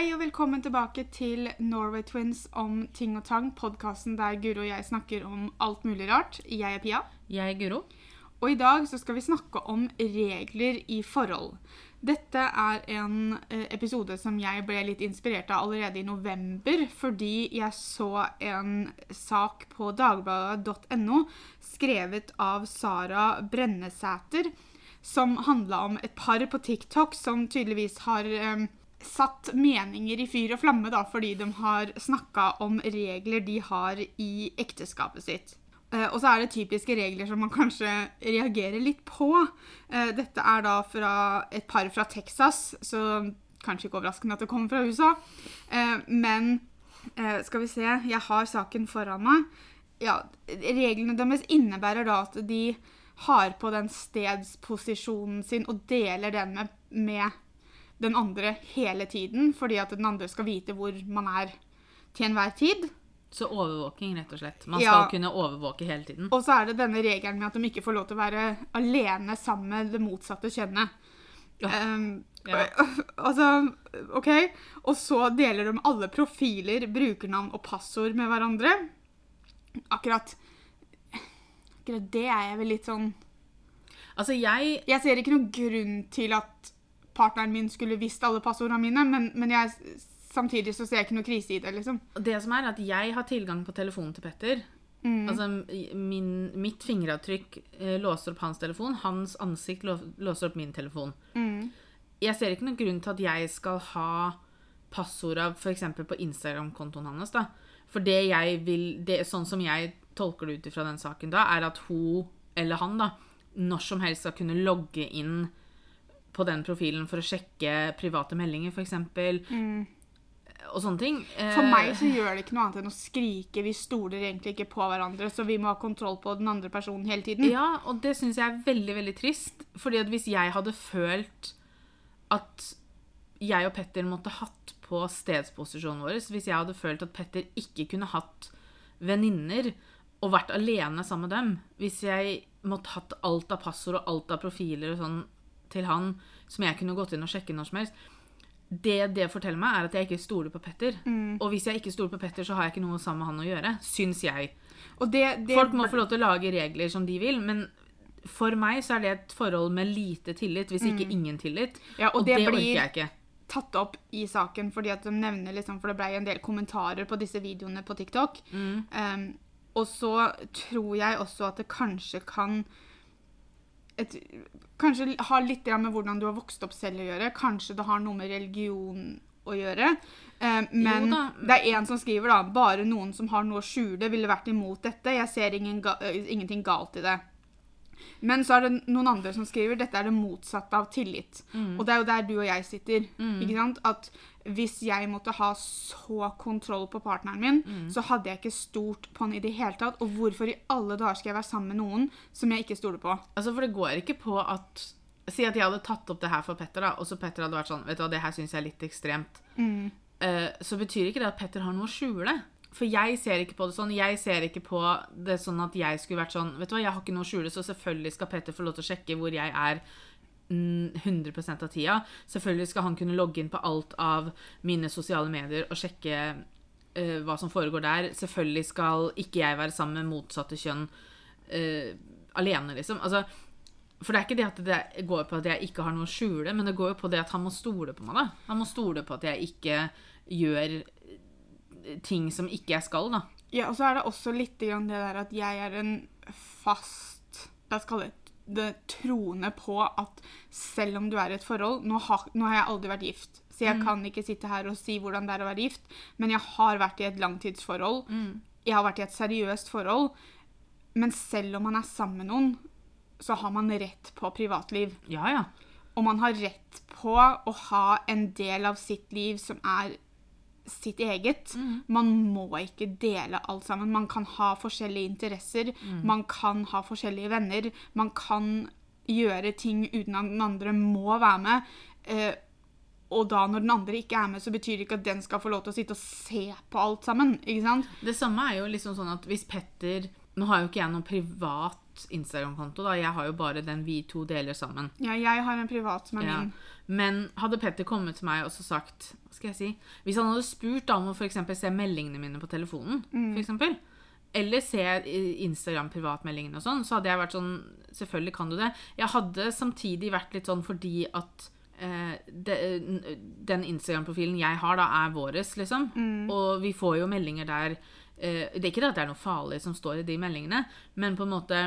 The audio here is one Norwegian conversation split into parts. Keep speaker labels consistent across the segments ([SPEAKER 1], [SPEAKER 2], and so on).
[SPEAKER 1] Hei og velkommen tilbake til Norway Twins om ting og tang, podkasten der Guro og jeg snakker om alt mulig rart. Jeg er Pia.
[SPEAKER 2] Jeg er Guro.
[SPEAKER 1] Og i dag så skal vi snakke om regler i forhold. Dette er en eh, episode som jeg ble litt inspirert av allerede i november, fordi jeg så en sak på dagbladet.no skrevet av Sara Brennesæter, som handla om et par på TikTok som tydeligvis har eh, satt meninger i fyr og flamme da, fordi de har snakka om regler de har i ekteskapet sitt. Eh, og så er det typiske regler som man kanskje reagerer litt på. Eh, dette er da fra et par fra Texas, så kanskje ikke overraskende at det kommer fra USA. Eh, men skal vi se, jeg har saken foran meg. Ja, reglene deres innebærer da at de har på den stedsposisjonen sin og deler den med, med den andre hele tiden, fordi at den andre skal vite hvor man er til enhver tid.
[SPEAKER 2] Så overvåking, rett og slett. Man
[SPEAKER 1] Ja.
[SPEAKER 2] skal kunne overvåke hele tiden.
[SPEAKER 1] Og så er det denne regelen med at de ikke får lov til å være alene sammen med det motsatte kjønnet.
[SPEAKER 2] Ja.
[SPEAKER 1] Um,
[SPEAKER 2] Ja.
[SPEAKER 1] Altså, OK. Og så deler de alle profiler, brukernavn og passord med hverandre. Akkurat Akkurat det er jeg vel litt sånn
[SPEAKER 2] Altså, jeg
[SPEAKER 1] Jeg ser ikke noen grunn til at partneren min skulle visst alle passordene mine, men, men jeg, samtidig så ser jeg ikke noe krise i det, liksom.
[SPEAKER 2] Det som er, at jeg har tilgang på telefonen til Petter.
[SPEAKER 1] Mm.
[SPEAKER 2] Altså, min, mitt fingeravtrykk eh, låser opp hans telefon. Hans ansikt lå, låser opp min telefon.
[SPEAKER 1] Mm.
[SPEAKER 2] Jeg ser ikke noen grunn til at jeg skal ha passorda f.eks. på Instagram-kontoen hans. da. For det jeg vil, det, sånn som jeg tolker det ut ifra den saken da, er at hun, eller han, da, når som helst skal kunne logge inn på den profilen for å sjekke private meldinger, f.eks.
[SPEAKER 1] Mm.
[SPEAKER 2] Og sånne ting.
[SPEAKER 1] For
[SPEAKER 2] Eh,
[SPEAKER 1] meg så gjør det ikke noe annet enn å skrike. Vi stoler egentlig ikke på hverandre, så vi må ha kontroll på den andre personen hele tiden.
[SPEAKER 2] Ja, og det syns jeg er veldig, veldig trist. Fordi at hvis jeg hadde følt at jeg og Petter måtte hatt på stedsposisjonen vår, hvis jeg hadde følt at Petter ikke kunne hatt venninner og vært alene sammen med dem, hvis jeg måtte hatt alt av passord og alt av profiler og sånn til han som jeg kunne gått inn og sjekke når som helst det det forteller meg, er at jeg ikke stoler på Petter. Og hvis jeg ikke stoler på Petter, så har jeg ikke noe sammen med han å gjøre. Syns jeg.
[SPEAKER 1] Det, det,
[SPEAKER 2] Folk må få lov til å lage regler som de vil, men for meg så er det et forhold med lite tillit, hvis ikke ingen tillit.
[SPEAKER 1] Ja, og
[SPEAKER 2] og
[SPEAKER 1] det
[SPEAKER 2] det, orker jeg ikke.
[SPEAKER 1] tatt opp i saken fordi at de nevner liksom, for det ble en del kommentarer på disse videoene på TikTok.
[SPEAKER 2] Mm.
[SPEAKER 1] Um, og så tror jeg også at det kanskje kan et, Kanskje har litt med hvordan du har vokst opp selv å gjøre. Kanskje det har noe med religion å gjøre. Eh, men det er en som skriver da bare noen som har noe å skjule, ville vært imot dette. Jeg ser ingen ga ingenting galt i det. Men så er det noen andre som skriver dette er det motsatte av tillit. Og det er jo der du og jeg sitter. ikke sant? At hvis jeg måtte ha så kontroll på partneren min, så hadde jeg ikke stolt på han i det hele tatt. Og hvorfor i alle dager skal jeg være sammen med noen som jeg ikke stoler på?
[SPEAKER 2] Altså, for det går ikke på at Si at jeg hadde tatt opp det her for Petter, da, og så Petter hadde vært sånn Vet du hva, det her syns jeg er litt ekstremt. Uh, så betyr ikke det at Petter har noe å skjule. For jeg ser ikke på det sånn. Jeg ser ikke på det sånn at jeg skulle vært sånn Vet du hva, jeg har ikke noe å skjule, så selvfølgelig skal Petter få lov til å sjekke hvor jeg er mm, 100 av tida. Selvfølgelig skal han kunne logge inn på alt av mine sosiale medier og sjekke uh, hva som foregår der. Selvfølgelig skal ikke jeg være sammen med motsatte kjønn uh, alene, liksom. Altså, for det er ikke det at det går på at jeg ikke har noe å skjule, men det går jo på det at han må stole på meg. da. Han må stole på at jeg ikke gjør ting som ikke jeg skal, da.
[SPEAKER 1] Ja, og så er det også litt det der at jeg er en fast Da skal det det troende på at selv om du er i et forhold nå har, nå har jeg aldri vært gift, så jeg kan ikke sitte her og si hvordan det er å være gift, men jeg har vært i et langtidsforhold. Jeg har vært i et seriøst forhold. Men selv om man er sammen med noen, så har man rett på privatliv.
[SPEAKER 2] Ja, ja.
[SPEAKER 1] Og man har rett på å ha en del av sitt liv som er sitt eget. Man må ikke dele alt sammen. Man kan ha forskjellige interesser. Man kan ha forskjellige venner. Man kan gjøre ting uten at den andre må være med. Eh, og da når den andre ikke er med, så betyr det ikke at den skal få lov til å sitte og se på alt sammen. ikke sant?
[SPEAKER 2] Det samme er jo liksom sånn at hvis Petter Nå har jo ikke jeg noe privat Instagram-konto. da. Jeg har jo bare den vi to deler sammen.
[SPEAKER 1] Ja, jeg har en privat som er
[SPEAKER 2] Ja.
[SPEAKER 1] min.
[SPEAKER 2] Men hadde Petter kommet til meg og så sagt Hva skal jeg si Hvis han hadde spurt da om å for se meldingene mine på telefonen,
[SPEAKER 1] Mm.
[SPEAKER 2] eksempel, eller se Instagram-privatmeldingene og sånn, så hadde jeg vært sånn Selvfølgelig kan du det. Jeg hadde samtidig vært litt sånn fordi at eh, de, den Instagram-profilen jeg har, da, er våres, liksom.
[SPEAKER 1] Mm.
[SPEAKER 2] Og vi får jo meldinger der eh, Det er ikke at det er noe farlig som står i de meldingene, men på en måte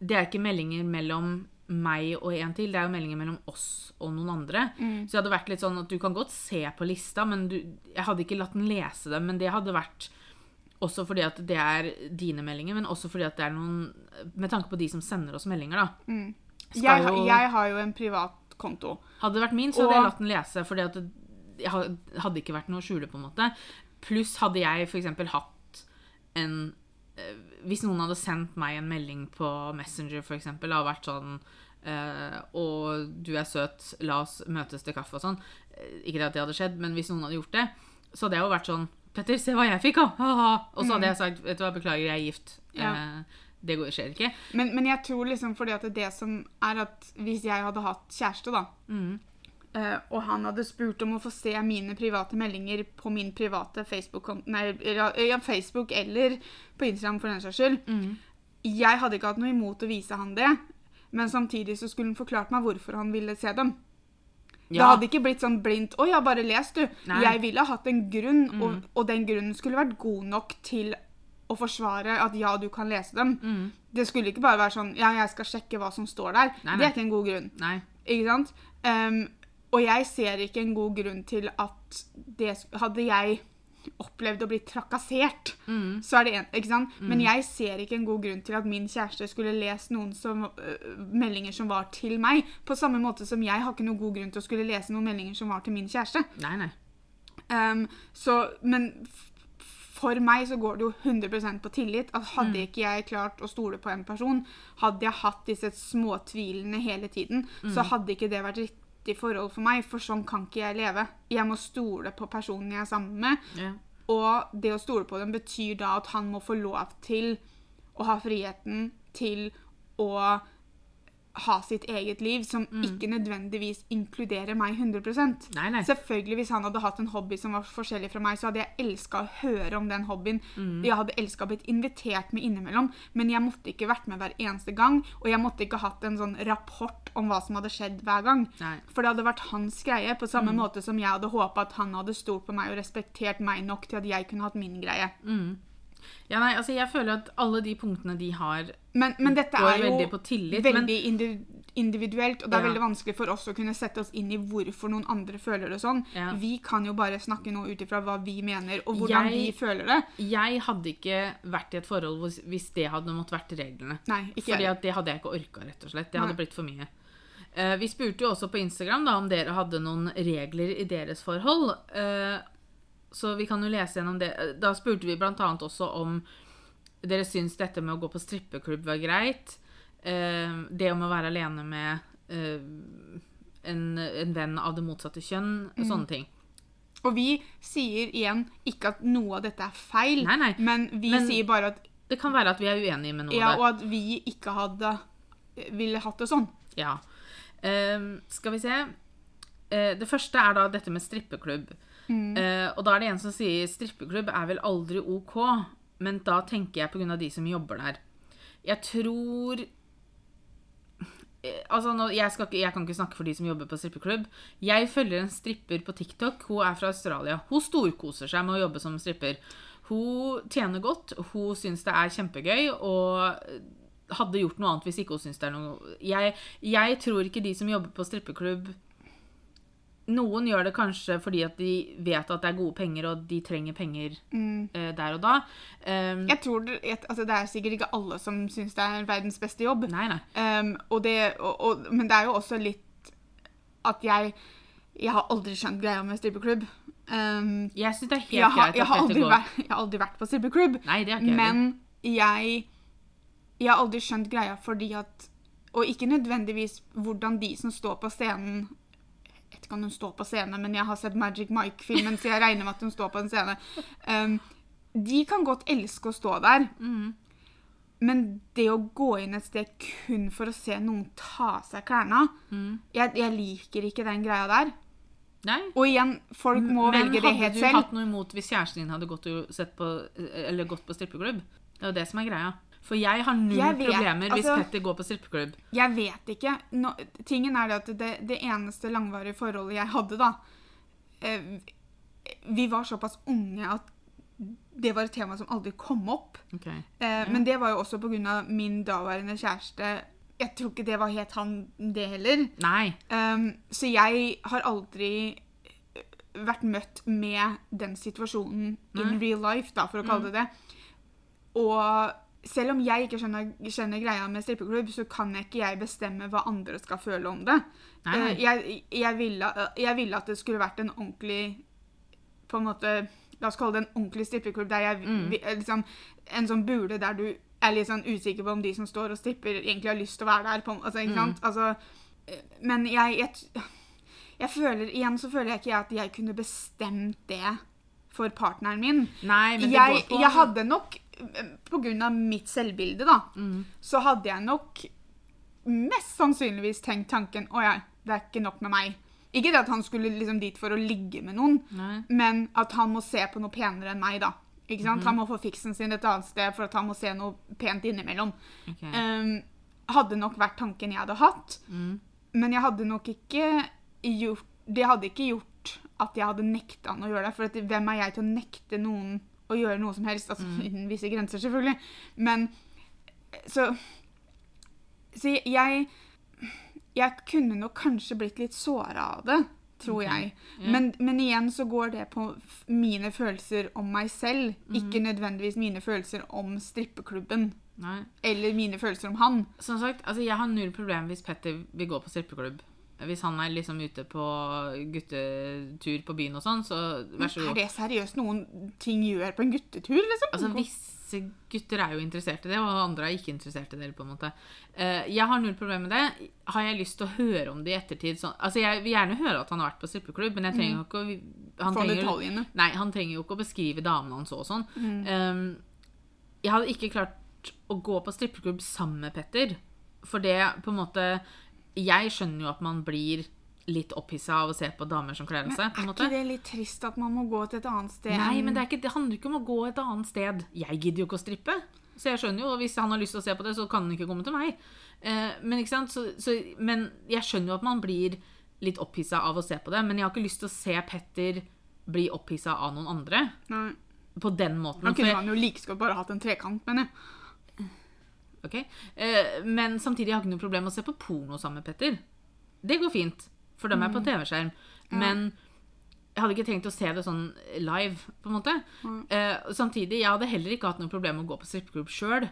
[SPEAKER 2] Det er ikke meldinger mellom meg og en til, det er jo meldinger mellom oss og noen andre.
[SPEAKER 1] Mm.
[SPEAKER 2] Så det hadde vært litt sånn at du kan godt se på lista, men du, jeg hadde ikke latt den lese dem. Men det hadde vært også fordi at det er dine meldinger, men også fordi at det er noen Med tanke på de som sender oss meldinger, da. Skal
[SPEAKER 1] Jeg, har-
[SPEAKER 2] jo-
[SPEAKER 1] jeg har jo en privat konto.
[SPEAKER 2] Hadde det vært min, så hadde jeg latt den lese, fordi at det hadde ikke vært noe å skjule, på en måte. Pluss hadde jeg eksempel hatt en Hvis noen hadde sendt meg en melding på Messenger, for eksempel, og vært sånn Uh, Og du er søt, la oss møtes til kaffe og sånn. Eh, Ikke at det hadde skjedd, men hvis noen hadde gjort det, så hadde jeg jo vært sånn Petter, se hva jeg fikk, da! Og så hadde jeg sagt vet du hva, beklager, jeg er gift.
[SPEAKER 1] Mm. Ja.
[SPEAKER 2] Uh, det skjer ikke.
[SPEAKER 1] Men, men jeg tror liksom fordi at det som er at hvis jeg hadde hatt kjæreste, da,
[SPEAKER 2] Mm.
[SPEAKER 1] Eh, og han hadde spurt om å få se mine private meldinger på min private Facebook-konto Nei, ja, ja, Facebook eller på Instagram, for den saks skyld.
[SPEAKER 2] Mm.
[SPEAKER 1] Jeg hadde ikke hatt noe imot å vise han det, men samtidig så skulle han forklart meg hvorfor han ville se dem. Det hadde ikke blitt sånn blindt 'Å ja, bare les, du'.
[SPEAKER 2] Nei.
[SPEAKER 1] Jeg ville hatt en grunn, og, og den grunnen skulle vært god nok til å forsvare at ja, du kan lese dem.
[SPEAKER 2] Mm.
[SPEAKER 1] Det skulle ikke bare være sånn 'Ja, jeg skal sjekke hva som står der'.
[SPEAKER 2] Nei,
[SPEAKER 1] Det er ikke en god grunn. Ikke sant? Ehm, og jeg ser ikke en god grunn til at det Hadde jeg opplevd å bli trakassert,
[SPEAKER 2] Mm.
[SPEAKER 1] så er det en, ikke sant? Men jeg ser ikke en god grunn til at min kjæreste skulle lest noen som, uh, meldinger som var til meg. På samme måte som jeg har ikke noen god grunn til å skulle lese noen meldinger som var til min kjæreste.
[SPEAKER 2] Nei, nei.
[SPEAKER 1] Um, så, men for meg så går det jo 100% på tillit. At hadde
[SPEAKER 2] Mm.
[SPEAKER 1] ikke jeg klart å stole på en person, hadde jeg hatt disse småtvilene hele tiden, så
[SPEAKER 2] Mm.
[SPEAKER 1] hadde ikke det vært riktig forhold for meg, for sånn kan ikke jeg leve. Jeg må stole på personen jeg er sammen med,
[SPEAKER 2] Ja.
[SPEAKER 1] og det å stole på dem betyr da at han må få lov til å ha friheten til å ha sitt eget liv, som ikke nødvendigvis inkluderer meg 100
[SPEAKER 2] Nei, nei.
[SPEAKER 1] Selvfølgelig, Hvis han hadde hatt en hobby som var forskjellig fra meg, så hadde jeg elska å høre om den hobbyen. Jeg hadde elska å blitt invitert med innimellom, men jeg måtte ikke vært med hver eneste gang. Og jeg måtte ikke hatt en sånn rapport om hva som hadde skjedd hver gang.
[SPEAKER 2] Nei.
[SPEAKER 1] For det hadde vært hans greie, på samme måte som jeg hadde håpa at han hadde stolt på meg og respektert meg nok til at jeg kunne hatt min greie.
[SPEAKER 2] Ja, nei, altså jeg føler at alle de punktene de har
[SPEAKER 1] Men, men dette
[SPEAKER 2] Går
[SPEAKER 1] er jo
[SPEAKER 2] veldig på tillit,
[SPEAKER 1] veldig men, individuelt, og det er
[SPEAKER 2] Ja.
[SPEAKER 1] veldig vanskelig for oss å kunne sette oss inn i hvorfor noen andre føler det sånn.
[SPEAKER 2] Ja.
[SPEAKER 1] Vi kan jo bare snakke nå ut ifra hva vi mener, og hvordan
[SPEAKER 2] Jeg-
[SPEAKER 1] vi føler det.
[SPEAKER 2] Jeg hadde ikke vært i et forhold hvor- hvis det hadde måttet vært reglene.
[SPEAKER 1] Nei,
[SPEAKER 2] Fordi
[SPEAKER 1] jeg.
[SPEAKER 2] at det hadde jeg ikke orka, rett og slett. Det hadde
[SPEAKER 1] Nei.
[SPEAKER 2] blitt for mye. Uh, vi spurte jo også på Instagram da om dere hadde noen regler i deres forhold. Eh, så vi kan jo lese gjennom det. Da spurte vi annet også om dere syns dette med å gå på strippeklubb var greit. Eh, det om å være alene med eh, en, en venn av det motsatte kjønn.
[SPEAKER 1] Mm.
[SPEAKER 2] Sånne ting.
[SPEAKER 1] Og vi sier igjen ikke at noe av dette er feil,
[SPEAKER 2] Nei, nei.
[SPEAKER 1] men vi
[SPEAKER 2] Men-
[SPEAKER 1] sier bare at
[SPEAKER 2] Det kan være at vi er uenige med noe
[SPEAKER 1] ja,
[SPEAKER 2] der.
[SPEAKER 1] og at vi ikke hadde ville hatt det sånn.
[SPEAKER 2] Ja. Ehm, skal vi se. Eh, det første er da dette med strippeklubb. Eh, og da er det en som sier strippeklubb er vel aldri OK, men da tenker jeg av de som jobber der. Jeg tror Eh, Altså, nå, jeg, ikke, jeg kan ikke snakke for de som jobber på strippeklubb. Jeg følger en stripper på TikTok. Hun er fra Australia. Hun storkoser seg med å jobbe som stripper. Hun tjener godt, hun syns det er kjempegøy, og hadde gjort noe annet hvis ikke hun syns det er noe jeg, jeg tror ikke de som jobber på strippeklubb Noen gjør det kanskje fordi at de vet at det er gode penger, og de trenger penger eh, der og da. Um,
[SPEAKER 1] Jeg tror det, altså det er sikkert ikke alle som syns det er verdens beste jobb.
[SPEAKER 2] Nei, nei.
[SPEAKER 1] Um, og det, og, og, men det er jo også litt at jeg Jeg har aldri skjønt greia med strippeklubb. Um,
[SPEAKER 2] Jeg syns det er helt greit
[SPEAKER 1] jeg, har aldri vært, jeg har aldri vært på strippeklubb.
[SPEAKER 2] Nei, det har ikke.
[SPEAKER 1] Men jeg Jeg har aldri skjønt greia fordi at Og ikke nødvendigvis hvordan de som står på scenen vet ikke om hun står på scenen, men jeg har sett Magic Mike-filmen, så jeg regner med at hun står på en scene. Um, de kan godt elske å stå der.
[SPEAKER 2] Mm.
[SPEAKER 1] Men det å gå inn et sted kun for å se noen ta av seg klærne jeg, jeg liker ikke den greia der.
[SPEAKER 2] Nei.
[SPEAKER 1] Og igjen, folk må
[SPEAKER 2] Men
[SPEAKER 1] velge det helt selv.
[SPEAKER 2] Men hadde du hatt noe imot hvis kjæresten din hadde gått, sett på, eller gått på strippeklubb? Det er jo det som er greia. For jeg har null
[SPEAKER 1] Jeg vet,
[SPEAKER 2] problemer hvis
[SPEAKER 1] altså-
[SPEAKER 2] Petter går på strippeklubb.
[SPEAKER 1] Jeg vet ikke. No, tingen er det at det, det eneste langvarige forholdet jeg hadde, da eh, Vi var såpass unge at det var et tema som aldri kom opp.
[SPEAKER 2] Okay.
[SPEAKER 1] Eh, Men det var jo også pga. min daværende kjæreste. Jeg tror ikke det var helt han, det heller.
[SPEAKER 2] Nei.
[SPEAKER 1] Um, så jeg har aldri eh, vært møtt med den situasjonen in real life, da, for å kalle det det. Og selv om jeg ikke skjønner, skjønner greia med strippeklubb, så kan jeg ikke jeg bestemme hva andre skal føle om det. Eh, Jeg, jeg, ville, jeg ville at det skulle vært en ordentlig på en måte, La oss kalle det en ordentlig strippeklubb. der jeg,
[SPEAKER 2] Mm.
[SPEAKER 1] liksom, En sånn bule der du er litt sånn usikker på om de som står og stripper, egentlig har lyst til å være der. På, altså, ikke
[SPEAKER 2] Mm.
[SPEAKER 1] sant? Altså, eh, men jeg, jeg, jeg føler, Igjen så føler jeg ikke at jeg kunne bestemt det for partneren min.
[SPEAKER 2] Nei, men det
[SPEAKER 1] Jeg,
[SPEAKER 2] går på
[SPEAKER 1] jeg hadde nok, av mitt selvbilde, da,
[SPEAKER 2] Mm.
[SPEAKER 1] så hadde jeg nok mest sannsynligvis tenkt tanken Å ja, det er ikke nok med meg. Ikke det at han skulle liksom dit for å ligge med noen,
[SPEAKER 2] Nei.
[SPEAKER 1] men at han må se på noe penere enn meg, da. Ikke sant?
[SPEAKER 2] Mhm.
[SPEAKER 1] Han må få fiksen sin et annet sted for at han må se noe pent innimellom.
[SPEAKER 2] Okay.
[SPEAKER 1] Um, hadde nok vært tanken jeg hadde hatt,
[SPEAKER 2] Mm.
[SPEAKER 1] men jeg hadde nok ikke gjort Det hadde ikke gjort at jeg hadde nekta han å gjøre det. For at, hvem er jeg til å nekte noen å gjøre noe som helst? Altså
[SPEAKER 2] Mm.
[SPEAKER 1] innen visse grenser, selvfølgelig. Men så Så jeg Jeg kunne nok kanskje blitt litt såra av det, tror
[SPEAKER 2] Ok,
[SPEAKER 1] jeg.
[SPEAKER 2] Yeah.
[SPEAKER 1] Men, men igjen så går det på mine følelser om meg selv,
[SPEAKER 2] mm.
[SPEAKER 1] ikke nødvendigvis mine følelser om strippeklubben.
[SPEAKER 2] Nei.
[SPEAKER 1] Eller mine følelser om han.
[SPEAKER 2] Som sagt, altså jeg har null problem hvis Petter vil gå på strippeklubb. Hvis han er liksom ute på guttetur på byen og sånn, så vær så
[SPEAKER 1] Er det seriøst noen ting gjør på en guttetur, liksom?
[SPEAKER 2] Altså, Visse gutter er jo interessert i det, og andre er ikke interessert i det. på en måte. Eh, jeg har null problem med det. Har jeg lyst til å høre om det i ettertid? Sånn, altså, Jeg vil gjerne høre at han har vært på strippeklubb, men jeg trenger jo ikke å han trenger. Nei, han trenger jo ikke å beskrive damene hans og sånn.
[SPEAKER 1] Mm.
[SPEAKER 2] Um, jeg hadde ikke klart å gå på strippeklubb sammen med Petter. For det på en måte Jeg skjønner jo at man blir litt opphissa av å se på damer som kler av
[SPEAKER 1] Men
[SPEAKER 2] seg. på en
[SPEAKER 1] er ikke det litt trist at man må gå til et annet sted?
[SPEAKER 2] Nei, men det, ikke, det handler ikke om å gå et annet sted. Jeg gidder jo ikke å strippe. Så jeg skjønner jo, og hvis han har lyst til å se på det, så kan han ikke komme til meg. Eh, men? Så, så, men jeg skjønner jo at man blir litt opphissa av å se på det. Men jeg har ikke lyst til å se Petter bli opphissa av noen andre.
[SPEAKER 1] Nei.
[SPEAKER 2] På den måten.
[SPEAKER 1] Da kunne man jo like godt bare hatt en trekant, mener jeg.
[SPEAKER 2] Ok. Eh, men samtidig har jeg ikke noe problem med å se på porno sammen med Petter. Det går fint, for dem er på TV-skjerm.
[SPEAKER 1] Ja.
[SPEAKER 2] Men jeg hadde ikke tenkt å se det sånn live, på en måte. Eh, og samtidig, jeg hadde heller ikke hatt noe problem med å gå på strippeklubb sjøl.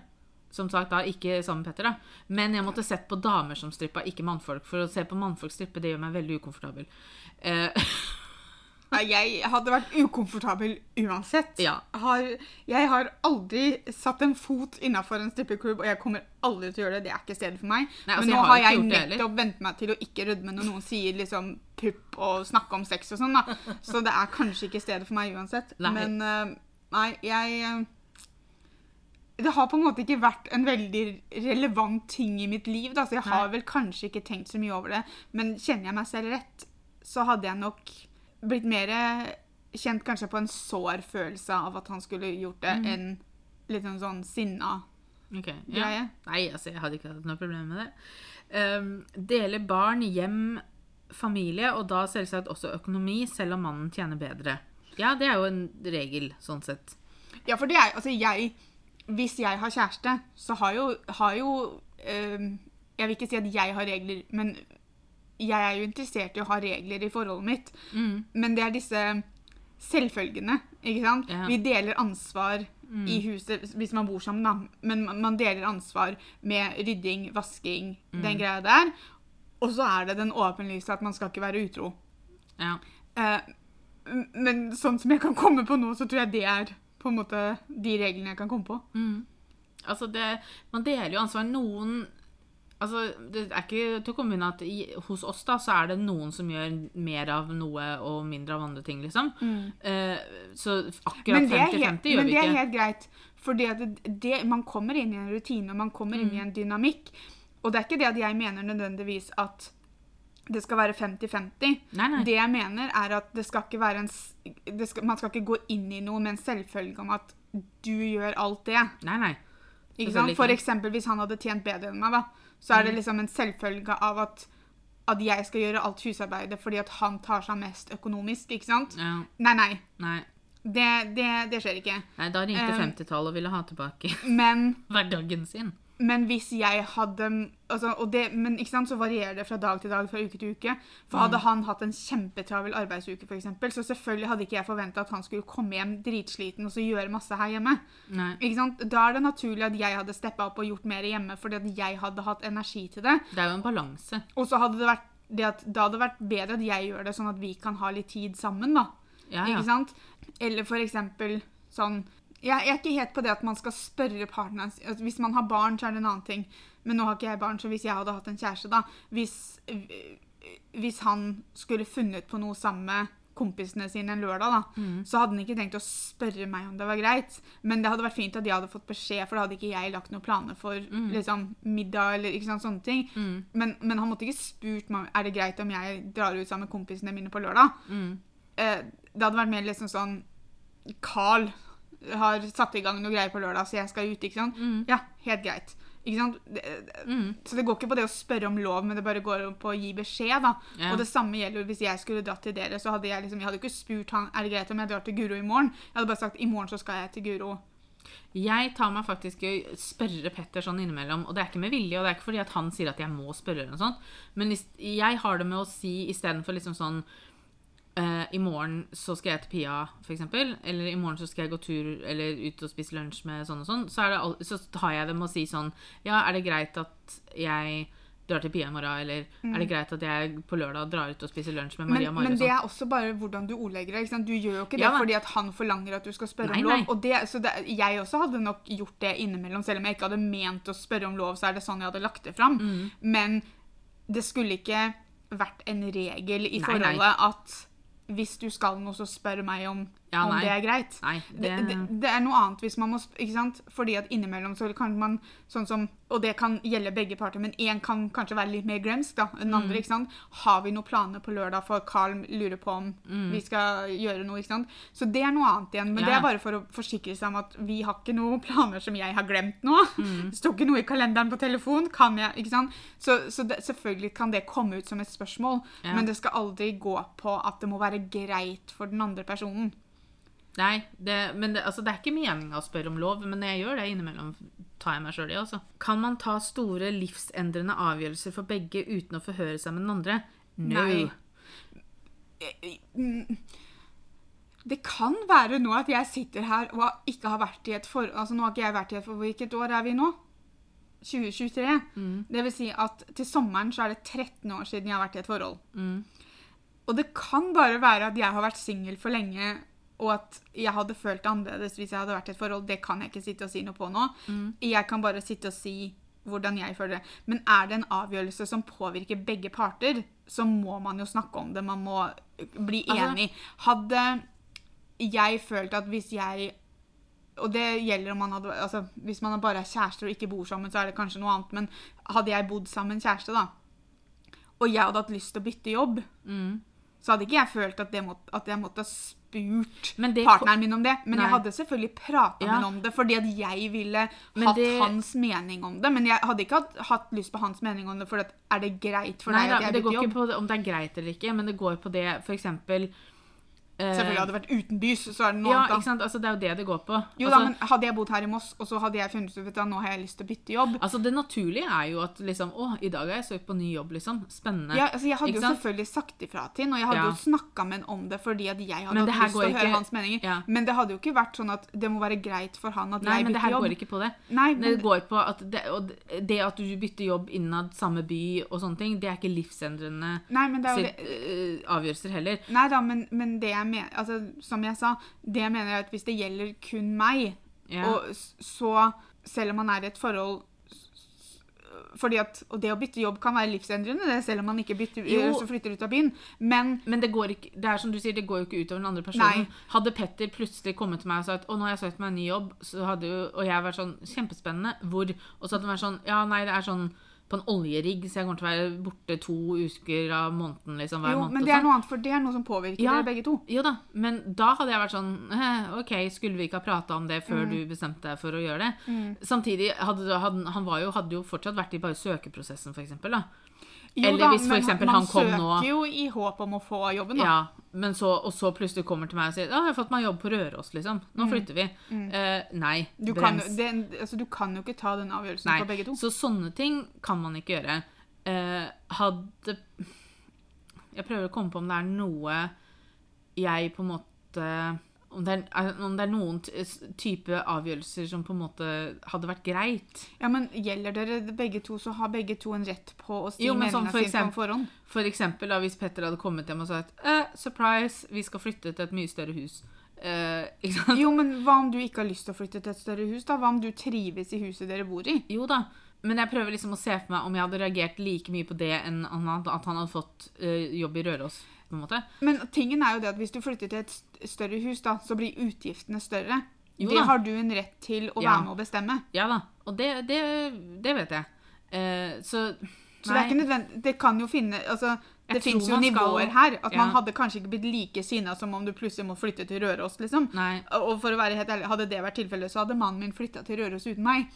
[SPEAKER 2] Som sagt, da, ikke sammen med Petter, da. Men jeg måtte sett på damer som strippa, ikke mannfolk. For å se på mannfolk strippe, det gjør meg veldig ukomfortabel. Eh,
[SPEAKER 1] Jeg hadde vært ukomfortabel uansett.
[SPEAKER 2] Ja.
[SPEAKER 1] Har, jeg har aldri satt en fot innafor en strippeklubb, og jeg kommer aldri til å gjøre det. Det er ikke stedet for meg.
[SPEAKER 2] Nei, altså,
[SPEAKER 1] Men
[SPEAKER 2] jeg
[SPEAKER 1] nå
[SPEAKER 2] har
[SPEAKER 1] har jeg nettopp vent meg til å ikke rødme når noen sier liksom pupp og snakke om sex og sånn, da. Så det er kanskje ikke stedet for meg uansett.
[SPEAKER 2] Nei.
[SPEAKER 1] Men eh, nei, jeg eh, Det har på en måte ikke vært en veldig relevant ting i mitt liv, da, så jeg har
[SPEAKER 2] Nei.
[SPEAKER 1] vel kanskje ikke tenkt så mye over det. Men kjenner jeg meg selv rett, så hadde jeg nok blitt mer kjent kanskje på en sår følelse av at han skulle gjort det,
[SPEAKER 2] Mm.
[SPEAKER 1] enn litt sånn, sånn sinna
[SPEAKER 2] ok, ja.
[SPEAKER 1] greie.
[SPEAKER 2] Nei, altså, jeg hadde ikke hatt noe problem med det. Um, dele barn, hjem, familie, og da selvsagt også økonomi, selv om mannen tjener bedre. Ja, det er jo en regel, sånn sett.
[SPEAKER 1] Ja, for det er altså jeg Hvis jeg har kjæreste, så har jo, har jo øhm, Jeg vil ikke si at jeg har regler, men jeg er jo interessert i å ha regler i forholdet mitt.
[SPEAKER 2] Mm.
[SPEAKER 1] Men det er disse selvfølgene, ikke sant?
[SPEAKER 2] Ja.
[SPEAKER 1] Vi deler ansvar i huset hvis man bor sammen, da. Men man- deler ansvar med rydding, vasking, den greia der. Og så er det den åpenlyse at man skal ikke være utro.
[SPEAKER 2] Ja.
[SPEAKER 1] Eh, men sånn som jeg kan komme på nå, så tror jeg det er på en måte de reglene jeg kan komme på.
[SPEAKER 2] Mm. Altså, det Man deler jo ansvar. Noen Altså, det er ikke til å komme unna at i, hos oss da, så er det noen som gjør mer av noe og mindre av andre ting, liksom. Eh, så akkurat 50-50 gjør vi ikke.
[SPEAKER 1] men det er helt greit. Fordi at det, det, man kommer inn i en rutine, og man kommer inn i
[SPEAKER 2] Mm.
[SPEAKER 1] en dynamikk. Og det er ikke det at jeg mener nødvendigvis at det skal være 50-50.
[SPEAKER 2] Nei, nei.
[SPEAKER 1] Det jeg mener, er at det skal ikke være en skal, Man skal ikke gå inn i noe med en selvfølge om at du gjør alt det.
[SPEAKER 2] Nei, nei.
[SPEAKER 1] Ikke sant? For eksempel hvis han hadde tjent bedre enn meg, da, så er
[SPEAKER 2] Mm.
[SPEAKER 1] det liksom en selvfølge av at, at jeg skal gjøre alt husarbeidet fordi at han tar seg mest økonomisk, ikke sant?
[SPEAKER 2] Ja,
[SPEAKER 1] Nei, nei.
[SPEAKER 2] nei.
[SPEAKER 1] Det, det, det skjer ikke.
[SPEAKER 2] nei da ringte
[SPEAKER 1] Eh,
[SPEAKER 2] 50-tallet og ville ha tilbake
[SPEAKER 1] Men,
[SPEAKER 2] hverdagen sin.
[SPEAKER 1] men hvis jeg hadde altså, og det, Men ikke sant, så varierer det fra dag til dag, fra uke til uke. For hadde han hatt en kjempetravel arbeidsuke, eksempel, så selvfølgelig hadde ikke jeg forventa at han skulle komme hjem dritsliten og så gjøre masse her hjemme.
[SPEAKER 2] Nei.
[SPEAKER 1] Ikke sant? Da er det naturlig at jeg hadde steppa opp og gjort mer hjemme, fordi at jeg hadde hatt energi til det.
[SPEAKER 2] Det er jo en balanse.
[SPEAKER 1] Og så hadde det vært det at, da hadde det vært bedre at jeg gjør det, sånn at vi kan ha litt tid sammen. da.
[SPEAKER 2] Ja, ja.
[SPEAKER 1] Ikke sant? Eller for eksempel sånn jeg, jeg er ikke helt på det at man skal spørre partneren altså, Hvis man har barn, så er det en annen ting. Men nå har ikke jeg barn, så hvis jeg hadde hatt en kjæreste, da Hvis, hvis han skulle funnet på noe sammen med kompisene sine en lørdag, da,
[SPEAKER 2] Mm.
[SPEAKER 1] så hadde han ikke tenkt å spørre meg om det var greit. Men det hadde vært fint at de hadde fått beskjed, for da hadde ikke jeg lagt noen planer for liksom, middag eller ikke sant, sånne ting.
[SPEAKER 2] Mm.
[SPEAKER 1] Men, men han måtte ikke spurt meg er det greit om jeg drar ut sammen med kompisene mine på lørdag.
[SPEAKER 2] Mm.
[SPEAKER 1] Eh, det hadde vært mer liksom sånn Carl har satt i gang noe greier på lørdag, så jeg skal ut. ikke sant?
[SPEAKER 2] Mm.
[SPEAKER 1] Ja, helt greit. Ikke sant? Det,
[SPEAKER 2] Mm.
[SPEAKER 1] Så det går ikke på det å spørre om lov, men det bare går på å gi beskjed. da.
[SPEAKER 2] Ja.
[SPEAKER 1] Og det samme gjelder hvis jeg skulle dratt til dere. så hadde Jeg liksom, jeg hadde ikke spurt han er det greit om jeg drar til Guro i morgen. Jeg hadde bare sagt i morgen så skal jeg til Guro.
[SPEAKER 2] Jeg tar meg faktisk i å spørre Petter sånn innimellom, og det er ikke med vilje, og det er ikke fordi at han sier at jeg må spørre eller noe sånt, men hvis- jeg har det med å si istedenfor liksom sånn eh, I morgen så skal jeg til Pia, eksempel, eller i morgen så skal jeg gå tur eller ut og spise lunsj med sånn og sånn, så, så tar jeg det med å si sånn Ja, er det greit at jeg drar til Pia i morgen, eller er det greit at jeg på lørdag drar ut og spiser lunsj med Maria Mari
[SPEAKER 1] men
[SPEAKER 2] og
[SPEAKER 1] det
[SPEAKER 2] sånn?
[SPEAKER 1] er også bare hvordan du ordlegger det. Du gjør jo ikke det
[SPEAKER 2] Ja,
[SPEAKER 1] fordi at han forlanger at du skal spørre
[SPEAKER 2] Nei,
[SPEAKER 1] om lov. Og det, så det, jeg også hadde nok gjort det innimellom, selv om jeg ikke hadde ment å spørre om lov, så er det sånn jeg hadde lagt det fram.
[SPEAKER 2] Mm.
[SPEAKER 1] Men det skulle ikke vært en regel i
[SPEAKER 2] Nei,
[SPEAKER 1] forholdet
[SPEAKER 2] nei.
[SPEAKER 1] at hvis du skal noe, så spør meg om,
[SPEAKER 2] Ja,
[SPEAKER 1] om det er greit.
[SPEAKER 2] Nei,
[SPEAKER 1] Det,
[SPEAKER 2] det,
[SPEAKER 1] det, er noe annet hvis man må ikke sant? Fordi at innimellom så kan man sånn som Og det kan gjelde begge parter, men én kan kanskje være litt mer glemsk da, enn
[SPEAKER 2] Mm.
[SPEAKER 1] andre. ikke sant? Har vi noen planer på lørdag, for Carl lurer på om vi skal gjøre noe. ikke sant? Så det er noe annet igjen. Men
[SPEAKER 2] Mm. Ja,
[SPEAKER 1] det er bare for å forsikre seg om at vi har ikke noen planer som jeg har glemt nå.
[SPEAKER 2] Mm.
[SPEAKER 1] Det står ikke noe i kalenderen på telefon. kan jeg, ikke sant? Så, så det, selvfølgelig kan det komme ut som et spørsmål,
[SPEAKER 2] Ja.
[SPEAKER 1] men det skal aldri gå på at det må være greit for den andre personen.
[SPEAKER 2] Nei, det, men det, altså, det er ikke meninga å spørre om lov, men jeg gjør det innimellom, tar jeg meg selv i. også. Kan man ta store livsendrende avgjørelser for begge uten å forhøre seg med den andre? No.
[SPEAKER 1] Nei. Det kan være nå at jeg sitter her og ikke har vært i et forhold Altså, nå har ikke jeg vært i et forhold Hvilket år er vi nå? 2023.
[SPEAKER 2] Mm.
[SPEAKER 1] Det vil si at til sommeren så er det 13 år siden jeg har vært i et forhold.
[SPEAKER 2] Mm.
[SPEAKER 1] Og det kan bare være at jeg har vært singel for lenge, og at jeg hadde følt det annerledes hvis jeg hadde vært i et forhold. Det kan jeg ikke sitte og si noe på nå.
[SPEAKER 2] Mm.
[SPEAKER 1] Jeg kan bare sitte og si hvordan jeg føler det. Men er det en avgjørelse som påvirker begge parter, så må man jo snakke om det. Man må bli
[SPEAKER 2] Altså-
[SPEAKER 1] enig. Hadde jeg følt at hvis jeg og det gjelder om man hadde altså, Hvis man bare er kjærester og ikke bor sammen, så er det kanskje noe annet. Men hadde jeg bodd sammen med en kjæreste, da, og jeg hadde hatt lyst til å bytte jobb,
[SPEAKER 2] Mm.
[SPEAKER 1] Så hadde ikke jeg følt at, det måtte, at jeg måtte ha spurt partneren min om det. Men
[SPEAKER 2] Nei.
[SPEAKER 1] jeg hadde selvfølgelig prata
[SPEAKER 2] Ja.
[SPEAKER 1] med ham om det, fordi at jeg ville
[SPEAKER 2] Men
[SPEAKER 1] hatt
[SPEAKER 2] det-
[SPEAKER 1] hans mening om det. Men jeg hadde ikke hatt, hatt lyst på hans mening om det, for at, er det greit for
[SPEAKER 2] Nei
[SPEAKER 1] deg at jeg
[SPEAKER 2] men
[SPEAKER 1] jobb?
[SPEAKER 2] det går ikke på det, om det er greit eller ikke, men det går på det eh,
[SPEAKER 1] Selvfølgelig hadde det vært utenbys, så er det noe
[SPEAKER 2] Ja,
[SPEAKER 1] annet.
[SPEAKER 2] ikke sant? Altså, det er jo det det går på.
[SPEAKER 1] Jo
[SPEAKER 2] altså,
[SPEAKER 1] da, men Hadde jeg bodd her i Moss, og så hadde jeg funnet ut at nå har jeg lyst til å bytte jobb
[SPEAKER 2] altså, det naturlige er jo at liksom Å, i dag har jeg søkt på ny jobb, liksom. Spennende.
[SPEAKER 1] ja, altså Jeg hadde
[SPEAKER 2] Ikke
[SPEAKER 1] jo
[SPEAKER 2] sant?
[SPEAKER 1] selvfølgelig sagt ifra til ham, og jeg hadde
[SPEAKER 2] Ja.
[SPEAKER 1] jo snakka med ham om det fordi at jeg hadde hatt lyst til å høre
[SPEAKER 2] ikke-
[SPEAKER 1] hans meninger.
[SPEAKER 2] Ja.
[SPEAKER 1] Men det hadde jo ikke vært sånn at det må være greit for han at
[SPEAKER 2] Nei,
[SPEAKER 1] jeg
[SPEAKER 2] men det her
[SPEAKER 1] jobb.
[SPEAKER 2] går ikke på det.
[SPEAKER 1] Nei,
[SPEAKER 2] Det
[SPEAKER 1] men,
[SPEAKER 2] går på at det, det at du bytter jobb innad samme by og sånne ting, det er ikke livsendrende
[SPEAKER 1] nei, men det er
[SPEAKER 2] sitt,
[SPEAKER 1] det,
[SPEAKER 2] eh, avgjørelser heller.
[SPEAKER 1] Nei da, men, men det jeg mener altså, Som jeg sa, det mener jeg at hvis det gjelder kun meg,
[SPEAKER 2] yeah.
[SPEAKER 1] og så Selv om man er i et forhold fordi at, Og det å bytte jobb kan være livsendrende, det, selv om man ikke bytter,
[SPEAKER 2] Jo.
[SPEAKER 1] så flytter ut av byen. Men
[SPEAKER 2] Men det går ikke, det er som du sier, det går jo ikke utover den andre personen.
[SPEAKER 1] Nei.
[SPEAKER 2] Hadde Petter plutselig kommet til meg og sagt at nå har jeg søkt meg en ny jobb, så hadde jo, og jeg vært sånn kjempespennende, hvor Og så hadde han vært sånn ja, nei, det er sånn på en oljerigg, så jeg kommer til å være borte to uker av måneden, liksom, hver
[SPEAKER 1] jo,
[SPEAKER 2] måned.
[SPEAKER 1] men det er
[SPEAKER 2] sånn.
[SPEAKER 1] noe annet, for det er noe som påvirker
[SPEAKER 2] Ja.
[SPEAKER 1] dere begge to.
[SPEAKER 2] Jo da, men da hadde jeg vært sånn OK, skulle vi ikke ha prata om det
[SPEAKER 1] Mm.
[SPEAKER 2] før du bestemte deg for å gjøre det? Samtidig hadde, hadde han var jo, hadde jo fortsatt vært i bare søkeprosessen, for eksempel, da.
[SPEAKER 1] Jo
[SPEAKER 2] Eller
[SPEAKER 1] da,
[SPEAKER 2] hvis for
[SPEAKER 1] kom
[SPEAKER 2] eksempel
[SPEAKER 1] man
[SPEAKER 2] han
[SPEAKER 1] søker
[SPEAKER 2] nå-
[SPEAKER 1] jo i håp om å få jobben, da.
[SPEAKER 2] Ja, men så, og så plutselig kommer til meg og sier 'Å, jeg har fått meg jobb på Røros', liksom. Nå flytter vi. Eh, nei.
[SPEAKER 1] Mm. Du kan,
[SPEAKER 2] brems.
[SPEAKER 1] det, altså, du kan jo ikke ta den avgjørelsen
[SPEAKER 2] Nei.
[SPEAKER 1] på begge to.
[SPEAKER 2] Så sånne ting kan man ikke gjøre. Eh, hadde Jeg prøver å komme på om det er noe jeg på en måte om det, er, om det er noen type avgjørelser som på en måte hadde vært greit.
[SPEAKER 1] Ja, men Gjelder dere begge to, så har begge to en rett på å si
[SPEAKER 2] Jo, men sånn
[SPEAKER 1] meninga
[SPEAKER 2] for
[SPEAKER 1] si på forhånd.
[SPEAKER 2] For eksempel da, hvis Petter hadde kommet hjem og sagt eh, 'Surprise, vi skal flytte til et mye større hus'. Eh?
[SPEAKER 1] Jo, men hva om du ikke har lyst til å flytte til et større hus? da? Hva om du trives i huset dere bor i?
[SPEAKER 2] Jo da, men jeg prøver liksom å se for meg om jeg hadde reagert like mye på det enn at han hadde fått eh, jobb i Røros. på en måte.
[SPEAKER 1] Men tingen er jo det at hvis du flytter til et større hus, da, så blir utgiftene større.
[SPEAKER 2] Jo
[SPEAKER 1] det har du en rett til å
[SPEAKER 2] Ja.
[SPEAKER 1] være med å bestemme.
[SPEAKER 2] Ja da, og det, det, det vet jeg. Uh, så
[SPEAKER 1] Så det er ikke nødvendig Det kan jo finne Altså, det fins jo
[SPEAKER 2] nivåer skal-
[SPEAKER 1] her. At man hadde kanskje ikke blitt like sinna som om du plutselig må flytte til Røros, liksom.
[SPEAKER 2] Nei.
[SPEAKER 1] Og for å være helt ærlig, hadde det vært tilfellet, så hadde mannen min flytta til Røros uten meg.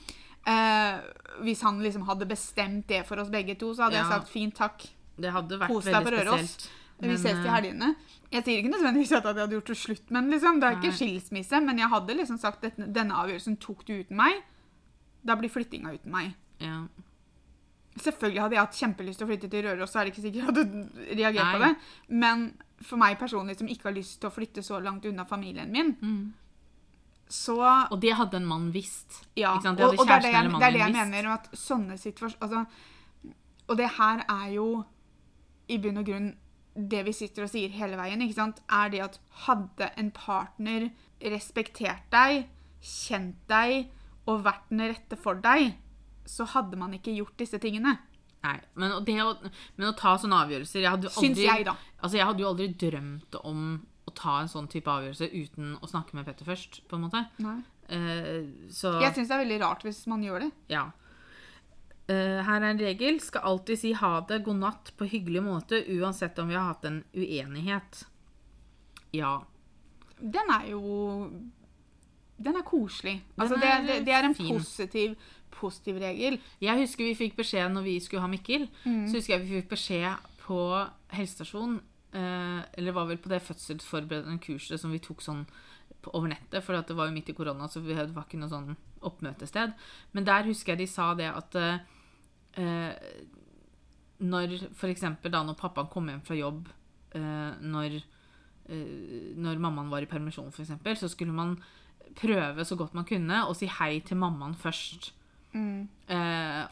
[SPEAKER 1] Eh, hvis han liksom hadde bestemt det for oss begge to, så hadde jeg sagt fint takk.
[SPEAKER 2] Det hadde vært
[SPEAKER 1] Kos deg på Røros. Vi ses til
[SPEAKER 2] eh,
[SPEAKER 1] helgene. Jeg sier ikke nødvendigvis at jeg hadde gjort det slutt, men liksom, det er ikke skilsmisse. Men jeg hadde liksom sagt at denne avgjørelsen tok du uten meg. Da blir flyttinga uten meg.
[SPEAKER 2] Ja.
[SPEAKER 1] Selvfølgelig hadde jeg hatt kjempelyst til å flytte til Røros, så er det ikke sikkert jeg hadde reagert på det. Men for meg personlig, som ikke har lyst til å flytte så langt unna familien min,
[SPEAKER 2] Mm.
[SPEAKER 1] Så
[SPEAKER 2] Og det hadde en mann visst.
[SPEAKER 1] Ja. Og, og det er det jeg, det er det jeg mener. At sånne situasjoner altså, Og det her er jo i bunn og grunn det vi sitter og sier hele veien, ikke sant? er det at hadde en partner respektert deg, kjent deg og vært den rette for deg, så hadde man ikke gjort disse tingene.
[SPEAKER 2] Nei, men å, men å ta sånne avgjørelser jeg hadde, aldri,
[SPEAKER 1] Syns jeg, da.
[SPEAKER 2] Altså, jeg hadde jo aldri drømt om å ta en sånn type avgjørelse uten å snakke med Petter først, på en måte. Uh, så
[SPEAKER 1] Jeg syns det er veldig rart hvis man gjør det.
[SPEAKER 2] ja. Uh, her er en regel. Skal alltid si ha det, god natt på hyggelig måte, uansett om vi har hatt en uenighet. Ja.
[SPEAKER 1] Den er jo Den er koselig.
[SPEAKER 2] Den
[SPEAKER 1] Altså, det,
[SPEAKER 2] er
[SPEAKER 1] det, det er en
[SPEAKER 2] fin.
[SPEAKER 1] positiv, positiv regel.
[SPEAKER 2] Jeg husker vi fikk beskjed når vi skulle ha Mikkel.
[SPEAKER 1] Mm.
[SPEAKER 2] Så husker jeg vi fikk beskjed på helsestasjonen, eh, eller var vel på det fødselsforberedende kurset som vi tok sånn på, over nettet, for det var jo midt i korona, så vi hadde- var ikke noe sånn oppmøtested. Men der husker jeg de sa det at eh, eh, når eksempel da når pappaen kom hjem fra jobb, eh, når, eh, når mammaen var i permisjon eksempel, så skulle man prøve så godt man kunne å si hei til mammaen først. Eh,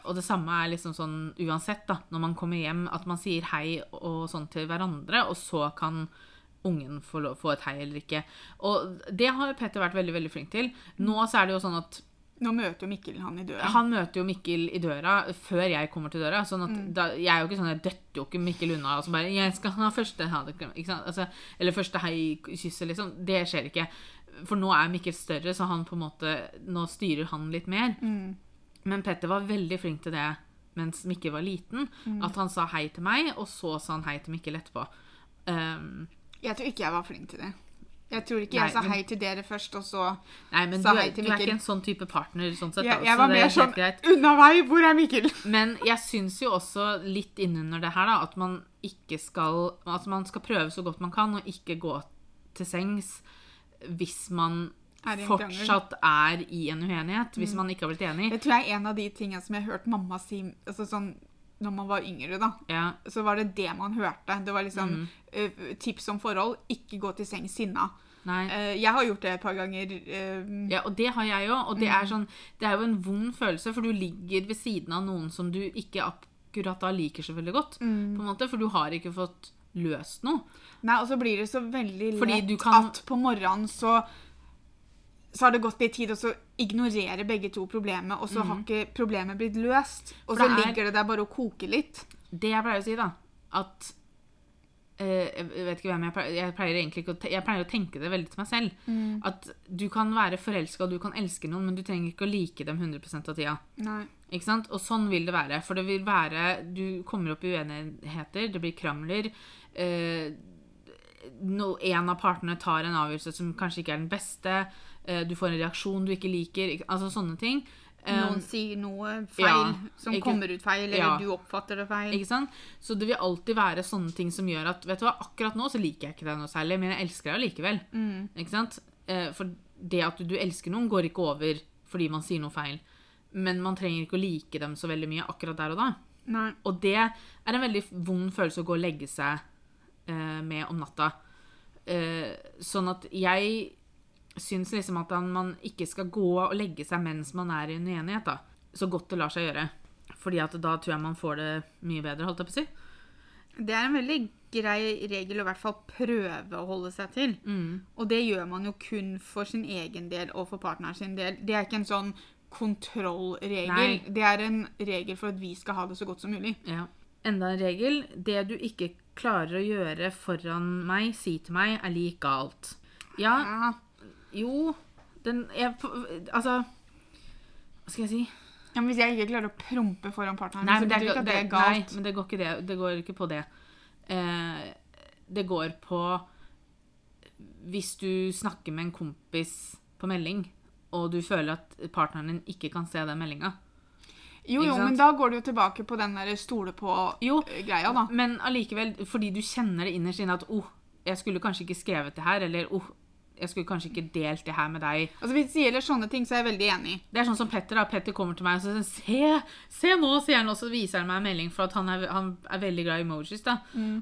[SPEAKER 2] og det samme er liksom sånn uansett, da, når man kommer hjem, at man sier hei og sånn til hverandre, og så kan ungen få, få et hei eller ikke. Og det har Petter vært veldig veldig flink til. Nå så er det jo sånn at
[SPEAKER 1] Nå møter jo Mikkel han i døra.
[SPEAKER 2] han møter jo Mikkel i døra før jeg kommer til døra. sånn at da, Jeg er jo ikke sånn, jeg døtter jo ikke Mikkel unna og så bare 'Jeg skal ha første ha det? Altså, Eller første hei-kysset, liksom. Det skjer ikke. For nå er Mikkel større, så han på en måte Nå styrer han litt mer. Men Petter var veldig flink til det mens Mikkel var liten. At han sa hei til meg, og så sa han hei til Mikkel etterpå. Um,
[SPEAKER 1] Jeg tror ikke jeg var flink til det. Jeg tror ikke
[SPEAKER 2] Nei,
[SPEAKER 1] jeg sa
[SPEAKER 2] men-
[SPEAKER 1] hei til dere først, og så
[SPEAKER 2] nei, men
[SPEAKER 1] Sa
[SPEAKER 2] du,
[SPEAKER 1] hei til
[SPEAKER 2] du er ikke en sånn type partner. sånn sett.
[SPEAKER 1] Jeg, jeg var
[SPEAKER 2] er
[SPEAKER 1] mer sånn. Unna vei! Hvor er Mikkel?
[SPEAKER 2] Men jeg syns jo også litt innunder det her da, at man ikke skal Altså man skal prøve så godt man kan, og ikke gå til sengs hvis man
[SPEAKER 1] Er
[SPEAKER 2] fortsatt er i en uenighet. Hvis man ikke har blitt enig.
[SPEAKER 1] Det tror jeg er en av de tingene som jeg har hørt mamma si altså sånn, når man var yngre. da.
[SPEAKER 2] Ja,
[SPEAKER 1] Så var det det man hørte. Det var liksom
[SPEAKER 2] Mm.
[SPEAKER 1] eh, tips om forhold. Ikke gå til sengs sinna. Eh, jeg har gjort det et par ganger. eh,
[SPEAKER 2] Ja, og det har jeg òg. Og det er, sånn, det er jo en vond følelse, for du ligger ved siden av noen som du ikke akkurat da liker så veldig godt.
[SPEAKER 1] Mm.
[SPEAKER 2] på en måte, For du har ikke fått løst noe.
[SPEAKER 1] Nei, og så blir det så veldig lett
[SPEAKER 2] kan-
[SPEAKER 1] at på morgenen så så har det gått litt tid, og så ignorerer begge to problemet, og så har ikke problemet blitt løst. Og. Så
[SPEAKER 2] er-
[SPEAKER 1] ligger det der bare og koker litt.
[SPEAKER 2] Det jeg pleier å si, da, at eh, Jeg vet ikke hvem jeg pleier Jeg pleier egentlig ikke å, jeg pleier å tenke det veldig til meg selv. At du kan være forelska og du kan elske noen, men du trenger ikke å like dem 100 av tida.
[SPEAKER 1] Nei.
[SPEAKER 2] Ikke sant? Og sånn vil det være. For det vil være Du kommer opp i uenigheter, det blir krangler. Eh, no, en av partene tar en avgjørelse som kanskje ikke er den beste. Eh, du får en reaksjon du ikke liker. Altså sånne ting.
[SPEAKER 1] Noen sier noe feil
[SPEAKER 2] ja,
[SPEAKER 1] som
[SPEAKER 2] ikke-
[SPEAKER 1] kommer ut feil, eller
[SPEAKER 2] Ja.
[SPEAKER 1] du oppfatter det feil.
[SPEAKER 2] Ikke sant? Så det vil alltid være sånne ting som gjør at Vet du hva, akkurat nå så liker jeg ikke deg noe særlig, men jeg elsker deg likevel.
[SPEAKER 1] Mm.
[SPEAKER 2] Ikke sant? Eh, For det at du, du elsker noen, går ikke over fordi man sier noe feil. Men man trenger ikke å like dem så veldig mye akkurat der og da.
[SPEAKER 1] Nei.
[SPEAKER 2] Og det er en veldig vond følelse å gå og legge seg eh, med om natta. Sånn at jeg syns liksom at man ikke skal gå og legge seg mens man er i en uenighet. da. Så godt det lar seg gjøre. Fordi at da tror jeg man får det mye bedre, holdt jeg på å si.
[SPEAKER 1] Det er en veldig grei regel å i hvert fall prøve å holde seg til.
[SPEAKER 2] Mm.
[SPEAKER 1] Og det gjør man jo kun for sin egen del og for partneren sin del. Det er ikke en sånn kontrollregel.
[SPEAKER 2] Nei.
[SPEAKER 1] Det er en regel for at vi skal ha det så godt som mulig.
[SPEAKER 2] Ja. Enda en regel. Det du ikke klarer å gjøre foran meg, si til meg, er lik galt. Ja,
[SPEAKER 1] Ja.
[SPEAKER 2] Jo Den jeg, Altså Hva skal jeg si?
[SPEAKER 1] Ja, men Hvis jeg ikke klarer å prompe foran partneren,
[SPEAKER 2] Nei,
[SPEAKER 1] så
[SPEAKER 2] det,
[SPEAKER 1] betyr ikke at det er galt.
[SPEAKER 2] Nei, men det går ikke, det, det går ikke på det. Eh, det går på Hvis du snakker med en kompis på melding, og du føler at partneren din ikke kan se den meldinga.
[SPEAKER 1] Jo, jo, men da går det jo tilbake på den der stole på-greia, da.
[SPEAKER 2] Men allikevel, fordi du kjenner det innerst inne at oh, jeg skulle kanskje ikke skrevet det her, eller oh, jeg skulle kanskje ikke delt det her med deg.
[SPEAKER 1] Altså, Hvis det gjelder sånne ting, så er jeg veldig enig.
[SPEAKER 2] Det er sånn som Petter. da. Petter kommer til meg og sier se, se nå, sier han, og så viser han meg en melding for at han er, han er veldig glad i emojis. da.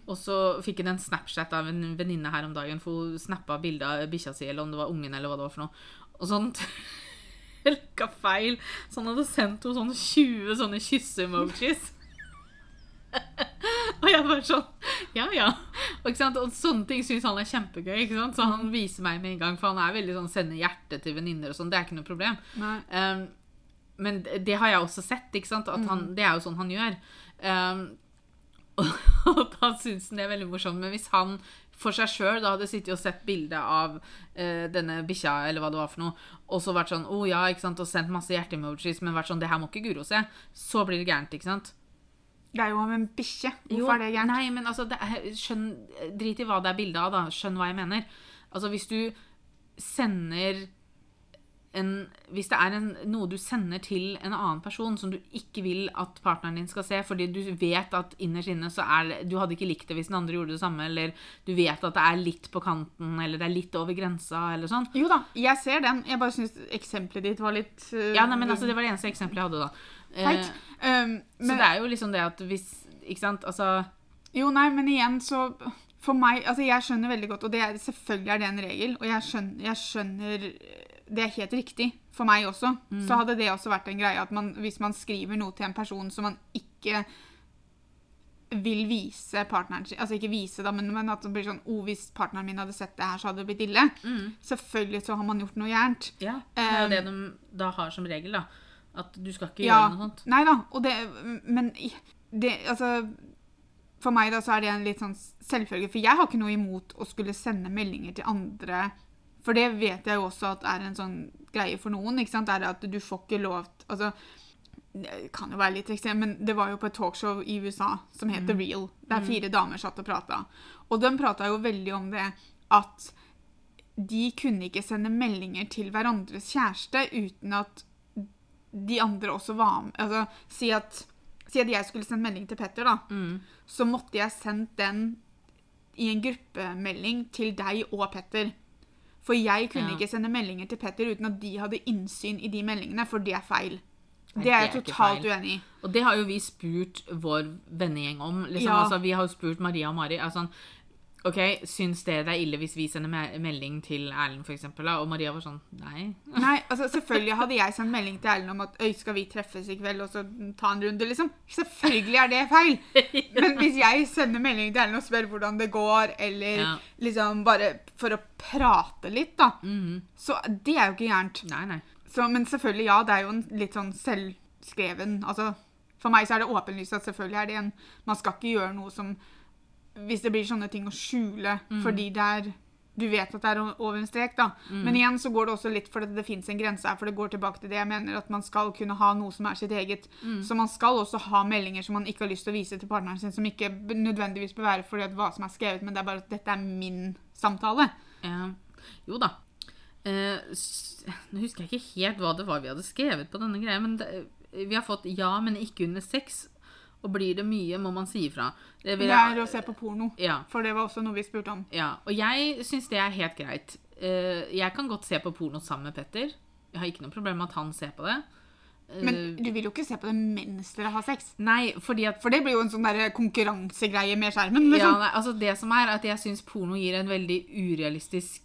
[SPEAKER 2] Og så fikk han en Snapchat av en venninne her om dagen, for hun snappa bilde av bikkja si, eller om det var ungen, eller hva det var for noe. Og sånt. Røkka feil. Så han hadde sendt henne sånn 20 sånne kysse-emojis. og jeg bare sånn Ja, ja. Og, og sånne ting syns han er kjempegøy. Så han viser meg med en gang, for han er veldig sånn sender hjerte til venninner og sånn. Det er ikke noe problem. Um, men det har jeg også sett, han, det er jo sånn han gjør. Um, og da syns han det er veldig morsomt. Men hvis han for seg sjøl hadde sittet og sett bilde av uh, denne bikkja, eller hva det var for noe, og så vært sånn oh, ja, og sendt masse hjerte-emojis, men vært sånn Det her må ikke Guro se. Så blir det gærent, ikke sant?
[SPEAKER 1] Det er jo om en bikkje.
[SPEAKER 2] Jo,
[SPEAKER 1] Hvorfor er det gærent?
[SPEAKER 2] Nei, men altså, det er, skjønn, drit i hva det er bilde av, da. Skjønn hva jeg mener. Altså, hvis du sender en Hvis det er en, noe du sender til en annen person som du ikke vil at partneren din skal se, fordi du vet at innerst inne så er Du hadde ikke likt det hvis den andre gjorde det samme, eller du vet at det er litt på kanten, eller det er litt over grensa, eller sånn.
[SPEAKER 1] Jo da, jeg ser den. Jeg bare syns eksempelet ditt var litt uh,
[SPEAKER 2] Ja, nei, men altså, det var det eneste eksempelet jeg hadde, da.
[SPEAKER 1] Teit. Um,
[SPEAKER 2] så
[SPEAKER 1] men,
[SPEAKER 2] det er jo liksom det at hvis Ikke sant, altså
[SPEAKER 1] Jo, nei, men igjen så For meg Altså, jeg skjønner veldig godt, og det er, selvfølgelig er det en regel, og jeg skjønner, jeg skjønner Det er helt riktig for meg også. Så hadde det også vært en greie at man, hvis man skriver noe til en person som man ikke vil vise partneren sin Altså ikke vise, da, men, men at det blir sånn oh, hvis partneren min hadde sett det her, så hadde det blitt ille. Selvfølgelig så har man gjort noe gærent.
[SPEAKER 2] Ja, det er jo
[SPEAKER 1] Um,
[SPEAKER 2] det de da har som regel, da. At du skal ikke
[SPEAKER 1] Ja.
[SPEAKER 2] gjøre noe sånt.
[SPEAKER 1] Nei da. Og det Men det Altså For meg da så er det en litt sånn selvfølge. For jeg har ikke noe imot å skulle sende meldinger til andre. For det vet jeg jo også at er en sånn greie for noen. ikke sant? Er det at du får ikke lov Altså det kan jo være litt ekstremt, men det var jo på et talkshow i USA som het The Real, der fire damer satt og prata. Og de prata jo veldig om det at de kunne ikke sende meldinger til hverandres kjæreste uten at de andre også var med. Altså, si at, si at jeg skulle sendt melding til Petter, da.
[SPEAKER 2] Mm.
[SPEAKER 1] Så måtte jeg sendt den i en gruppemelding til deg og Petter. For jeg kunne
[SPEAKER 2] Ja.
[SPEAKER 1] ikke sende meldinger til Petter uten at de hadde innsyn i de meldingene, for det er feil.
[SPEAKER 2] Nei,
[SPEAKER 1] det er jeg totalt uenig i.
[SPEAKER 2] Og det har jo vi spurt vår vennegjeng om. Liksom,
[SPEAKER 1] Ja.
[SPEAKER 2] altså, vi har jo spurt Maria og Mari. Altså, OK, syns dere det er ille hvis vi sender me melding til Erlend, da? Og Maria var sånn Nei.
[SPEAKER 1] Nei, altså Selvfølgelig hadde jeg sendt melding til Erlend om at Øy, skal vi treffes i kveld og så ta en runde, liksom. Selvfølgelig er det feil. Men hvis jeg sender melding til Erlend og spør hvordan det går, eller
[SPEAKER 2] Ja.
[SPEAKER 1] liksom bare for å prate litt, da,
[SPEAKER 2] Mhm.
[SPEAKER 1] så det er jo ikke gærent.
[SPEAKER 2] Nei, nei.
[SPEAKER 1] Så, men selvfølgelig, ja, det er jo en litt sånn selvskreven Altså, for meg så er det åpenlyst at selvfølgelig er det en Man skal ikke gjøre noe som Hvis det blir sånne ting å skjule fordi det er du vet at det er over en strek, da. Men igjen så går det også litt for at det finnes en grense her, for det går tilbake til det jeg mener, at man skal kunne ha noe som er sitt eget. Så man skal også ha meldinger som man ikke har lyst til å vise til partneren sin, som ikke nødvendigvis bør være fordi at hva som er skrevet, men det er bare at dette er min samtale.
[SPEAKER 2] Ja. Jo da. Eh, nå husker jeg ikke helt hva det var vi hadde skrevet på denne greia, men det, vi har fått ja, men ikke under sex. Og blir det mye, må man si ifra.
[SPEAKER 1] Er å se på porno.
[SPEAKER 2] Ja.
[SPEAKER 1] For det var også noe vi spurte om.
[SPEAKER 2] Ja, og jeg syns det er helt greit. Eh, jeg kan godt se på porno sammen med Petter. Jeg har ikke noe problem med at han ser på det. Eh,
[SPEAKER 1] Men du vil jo ikke se på det mens dere har sex.
[SPEAKER 2] nei, fordi at
[SPEAKER 1] For det blir jo en sånn der konkurransegreie med skjermen.
[SPEAKER 2] ja,
[SPEAKER 1] Liksom.
[SPEAKER 2] nei, altså Det som er, at jeg syns porno gir en veldig urealistisk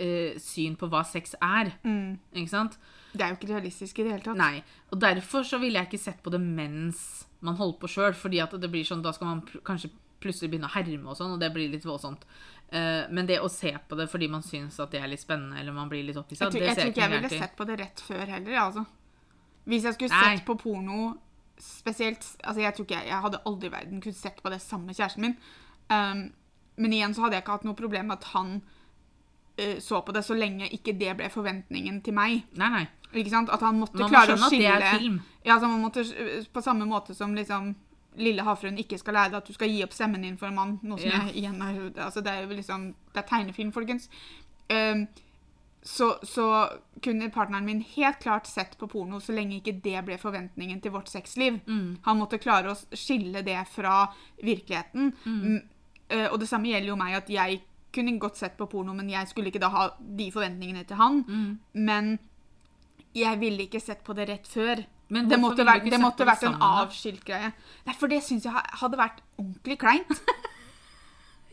[SPEAKER 2] uh, syn på hva sex er.
[SPEAKER 1] Mm.
[SPEAKER 2] Ikke sant?
[SPEAKER 1] Det er jo ikke realistisk i det hele tatt.
[SPEAKER 2] Nei. Og derfor så ville jeg ikke sett på det mens man holdt på sjøl, fordi at det blir sånn, da skal man kanskje plutselig begynne å herme og sånn, og det blir litt voldsomt. Uh, men det å se på det fordi man syns at det er litt spennende, eller man blir litt opphissa,
[SPEAKER 1] tror,
[SPEAKER 2] det
[SPEAKER 1] jeg tror
[SPEAKER 2] jeg
[SPEAKER 1] ikke jeg ville sett på det rett før heller, altså. Hvis jeg skulle
[SPEAKER 2] Nei.
[SPEAKER 1] sett på porno spesielt Altså, jeg tror ikke jeg, jeg hadde aldri i verden kunnet sett på det sammen med kjæresten min. Um, men igjen så hadde jeg ikke hatt noe problem med at han så på det, så lenge ikke det ble forventningen til meg.
[SPEAKER 2] Nei, nei.
[SPEAKER 1] Ikke sant? At han måtte
[SPEAKER 2] Man må
[SPEAKER 1] klare å
[SPEAKER 2] skille at det er film.
[SPEAKER 1] Ja, så man måtte, På samme måte som liksom Lille havfruen ikke skal lære deg at du skal gi opp stemmen din for en mann. Noe som
[SPEAKER 2] Ja.
[SPEAKER 1] jeg igjen er, altså Det er jo liksom Det er tegnefilm, folkens. Um, så, så kunne partneren min helt klart sett på porno så lenge ikke det ble forventningen til vårt sexliv.
[SPEAKER 2] Mm.
[SPEAKER 1] Han måtte klare å skille det fra virkeligheten. Mm, Uh, og det samme gjelder jo meg, at jeg kunne godt sett på porno, men jeg skulle ikke da ha de forventningene til han.
[SPEAKER 2] Mm.
[SPEAKER 1] Men jeg ville ikke sett på det rett før.
[SPEAKER 2] Men
[SPEAKER 1] det måtte,
[SPEAKER 2] være,
[SPEAKER 1] det måtte vært en avskilt greie. Nei, for det syns jeg hadde vært ordentlig kleint.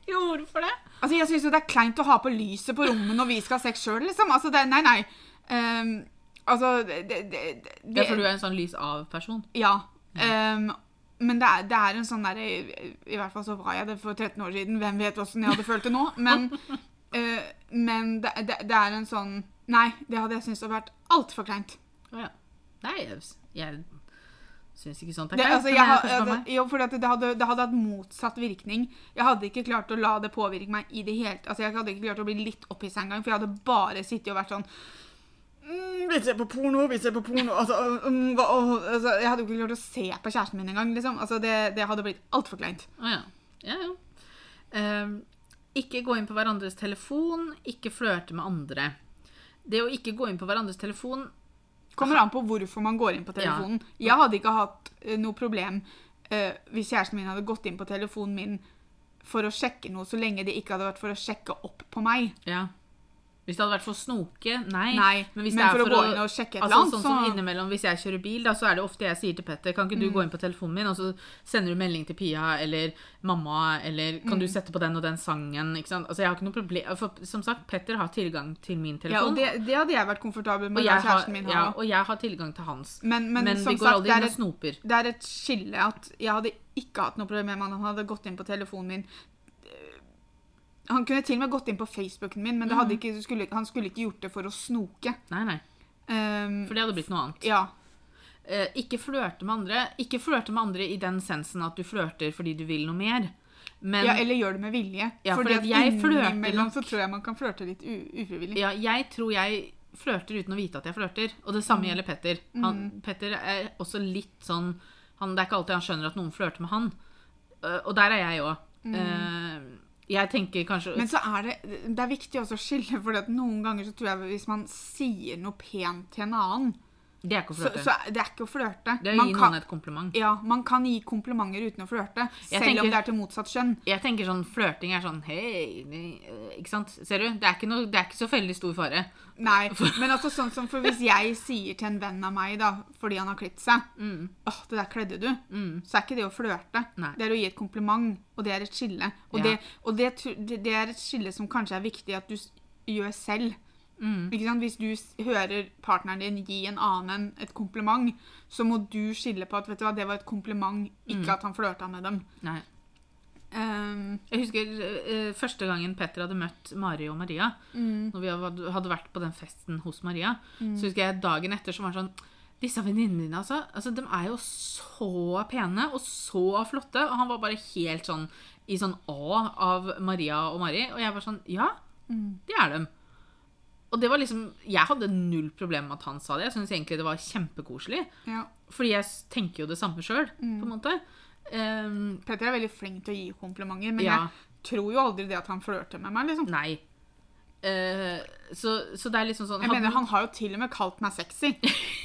[SPEAKER 2] Jo, hvorfor det?
[SPEAKER 1] Altså, Jeg syns jo det er kleint å ha på lyset på rommet når vi skal ha sex sjøl, liksom. Altså, det, nei, nei. Um, altså det, det, det,
[SPEAKER 2] Det for du er en sånn lys av-person.
[SPEAKER 1] Ja. ehm, men det er, det er en sånn derre I i hvert fall så var jeg det for 13 år siden. Hvem vet åssen jeg hadde følt det nå? Men, uh, men det, det, det er en sånn Nei, det hadde jeg syntes hadde vært altfor kleint.
[SPEAKER 2] Ja. Nei, jeg, jeg syns ikke sånt er kleint.
[SPEAKER 1] altså, jeg, jo, for det, hadde, det hadde hatt motsatt virkning. Jeg hadde ikke klart å la det påvirke meg i det hele altså, Jeg hadde ikke klart å bli litt opphissa engang, for jeg hadde bare sittet og vært sånn mm, Vi ser på porno, vi ser på porno altså, mm, hva, å, altså, Jeg hadde jo ikke klart å se på kjæresten min engang. Liksom. Altså, det, det hadde blitt altfor kleint.
[SPEAKER 2] Ah, ja. Ja, ja. Ehm, ikke gå inn på hverandres telefon, ikke flørte med andre. Det å ikke gå inn på hverandres telefon
[SPEAKER 1] Kommer an på hvorfor man går inn på telefonen. Jeg hadde ikke hatt uh, noe problem uh, hvis kjæresten min hadde gått inn på telefonen min for å sjekke noe, så lenge det ikke hadde vært for å sjekke opp på meg.
[SPEAKER 2] Ja. Hvis det hadde vært for å snoke, nei.
[SPEAKER 1] Nei,
[SPEAKER 2] men,
[SPEAKER 1] men for å gå inn og sjekke et
[SPEAKER 2] altså,
[SPEAKER 1] eller annet,
[SPEAKER 2] Sånn
[SPEAKER 1] så- Mm.
[SPEAKER 2] som innimellom Hvis jeg kjører bil, da, så er det ofte jeg sier til Petter Kan ikke du gå inn på telefonen min, og så sender du melding til Pia eller mamma, eller kan du
[SPEAKER 1] Mm.
[SPEAKER 2] sette på den og den sangen? Ikke sant? Altså, jeg har ikke noe problem For som sagt, Petter har tilgang til min telefon.
[SPEAKER 1] Ja, og det, det hadde jeg vært komfortabel med
[SPEAKER 2] og, jeg har,
[SPEAKER 1] min
[SPEAKER 2] ja, og jeg har tilgang til hans.
[SPEAKER 1] Men, men,
[SPEAKER 2] Men,
[SPEAKER 1] som
[SPEAKER 2] vi går
[SPEAKER 1] sagt,
[SPEAKER 2] aldri inn og snoper.
[SPEAKER 1] det er et skille at jeg hadde ikke hatt noe problem med om han hadde gått inn på telefonen min. Han kunne til og med gått inn på Facebooken min, men det
[SPEAKER 2] Mm.
[SPEAKER 1] ikke, skulle, han skulle ikke gjort det for å snoke.
[SPEAKER 2] Nei, nei.
[SPEAKER 1] Um,
[SPEAKER 2] For det hadde blitt noe annet.
[SPEAKER 1] ja.
[SPEAKER 2] Uh, ikke flørte med andre. Ikke flørte med andre i den sensen at du flørter fordi du vil noe mer. Men
[SPEAKER 1] ja, eller gjør det med vilje.
[SPEAKER 2] Ja,
[SPEAKER 1] fordi
[SPEAKER 2] fordi
[SPEAKER 1] at
[SPEAKER 2] jeg
[SPEAKER 1] innimellom så tror jeg man kan flørte litt ufrivillig.
[SPEAKER 2] Ja, jeg tror jeg flørter uten å vite at jeg flørter. Og det samme gjelder Petter. Han, Petter er også litt sånn han, Det er ikke alltid han skjønner at noen flørter med han. Uh, og der er jeg òg. Jeg tenker kanskje
[SPEAKER 1] Men så er det, det er viktig også å skille, for noen ganger så tror jeg hvis man sier noe pent til en annen,
[SPEAKER 2] Det er ikke å flørte.
[SPEAKER 1] så så det er ikke å flørte.
[SPEAKER 2] det er å
[SPEAKER 1] Man
[SPEAKER 2] gi
[SPEAKER 1] kan-
[SPEAKER 2] noen et kompliment.
[SPEAKER 1] Ja, man kan gi komplimenter uten å flørte,
[SPEAKER 2] Jeg
[SPEAKER 1] selv
[SPEAKER 2] tenker-
[SPEAKER 1] om det er til motsatt skjønn.
[SPEAKER 2] Jeg tenker sånn flørting er sånn Hei eh, Ikke sant? Ser du? Det er ikke, noe, det er ikke så veldig stor fare.
[SPEAKER 1] Nei, men altså sånn som for hvis jeg sier til en venn av meg, da, fordi han har klippet seg
[SPEAKER 2] Mm.
[SPEAKER 1] Åh, det der kledde du.
[SPEAKER 2] Mm.
[SPEAKER 1] Så er ikke det å flørte.
[SPEAKER 2] Nei.
[SPEAKER 1] Det er å gi et kompliment, og det er et skille. Og,
[SPEAKER 2] Ja.
[SPEAKER 1] det, og det, det, det er et skille som kanskje er viktig at du gjør selv.
[SPEAKER 2] Mm.
[SPEAKER 1] Hvis du hører partneren din gi en annen et kompliment, så må du skille på at vet du hva, det var et kompliment, ikke
[SPEAKER 2] Mm.
[SPEAKER 1] at han flørta med dem. Um,
[SPEAKER 2] Jeg husker uh, første gangen Petter hadde møtt Mari og Maria.
[SPEAKER 1] mm,
[SPEAKER 2] Når vi hadde- vært på den festen hos Maria. Så husker jeg dagen etter så var sånn Disse venninnene dine, altså, altså. De er jo så pene og så flotte. Og han var bare helt sånn i sånn A av Maria og Mari. Og jeg var sånn Ja, det er dem. Og det var liksom Jeg hadde null problem med at han sa det. Jeg syns egentlig det var kjempekoselig.
[SPEAKER 1] ja.
[SPEAKER 2] Fordi jeg tenker jo det samme sjøl, på en måte. Um,
[SPEAKER 1] Petter er veldig flink til å gi komplimenter, men
[SPEAKER 2] ja.
[SPEAKER 1] jeg tror jo aldri det at han flørter med meg. liksom.
[SPEAKER 2] Nei. Uh, så, så det er liksom sånn
[SPEAKER 1] Jeg mener, Han har jo til og med kalt meg sexy.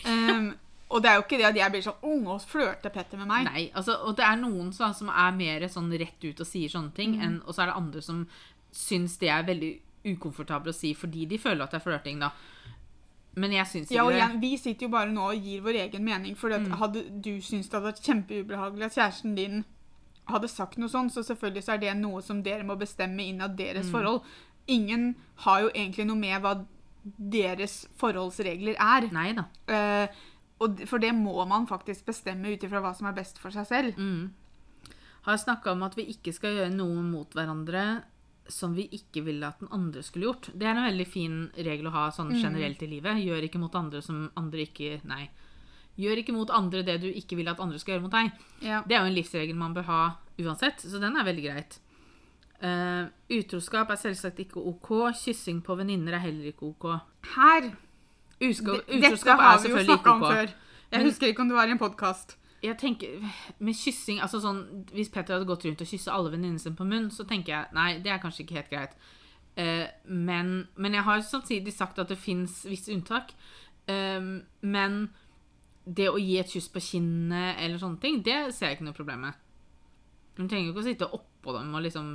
[SPEAKER 1] Um, og det er jo ikke det at jeg blir sånn ung og flørter Petter med meg.
[SPEAKER 2] Nei, altså, og det er noen sånn, som er mer sånn rett ut og sier sånne
[SPEAKER 1] Mm.
[SPEAKER 2] ting, enn, og så er det andre som syns det er veldig ukomfortabelt å si fordi de føler at det er flørting, da. Men jeg syns ikke
[SPEAKER 1] Ja, og igjen, Vi sitter jo bare nå og gir vår egen mening. For
[SPEAKER 2] Mm.
[SPEAKER 1] hadde du syntes det hadde vært kjempeubehagelig at kjæresten din hadde sagt noe sånt, så selvfølgelig så er det noe som dere må bestemme innad deres
[SPEAKER 2] Mm.
[SPEAKER 1] forhold. Ingen har jo egentlig noe med hva deres forholdsregler er.
[SPEAKER 2] Nei da.
[SPEAKER 1] Eh, og for det må man faktisk bestemme ut ifra hva som er best for seg selv.
[SPEAKER 2] Mm. Har snakka om at vi ikke skal gjøre noe mot hverandre som vi ikke ville at den andre skulle gjort. Det er en veldig fin regel å ha sånn
[SPEAKER 1] Mm.
[SPEAKER 2] generelt i livet. Gjør ikke mot andre som andre ikke Nei. Gjør ikke mot andre det du ikke vil at andre skal gjøre mot deg.
[SPEAKER 1] Ja.
[SPEAKER 2] Det er jo en livsregel man bør ha uansett, så den er veldig greit. Uh, utroskap er selvsagt ikke OK. Kyssing på venninner er heller ikke OK.
[SPEAKER 1] Her
[SPEAKER 2] Usko,
[SPEAKER 1] D- Dette har
[SPEAKER 2] er
[SPEAKER 1] vi jo
[SPEAKER 2] selvfølgelig
[SPEAKER 1] snakka
[SPEAKER 2] ikke
[SPEAKER 1] om
[SPEAKER 2] OK.
[SPEAKER 1] før. Jeg
[SPEAKER 2] Men-
[SPEAKER 1] husker ikke om det var i en podkast.
[SPEAKER 2] Jeg tenker, med kyssing, altså sånn, Hvis Petter hadde gått rundt og kyssa alle venninnene sine på munnen, så tenker jeg nei, det er kanskje ikke helt greit. Uh, men, men jeg har samtidig sagt at det fins visse unntak. Eh, men det å gi et kyss på kinnet eller sånne ting, det ser jeg ikke noe problem med. Du trenger jo ikke å sitte oppå dem og liksom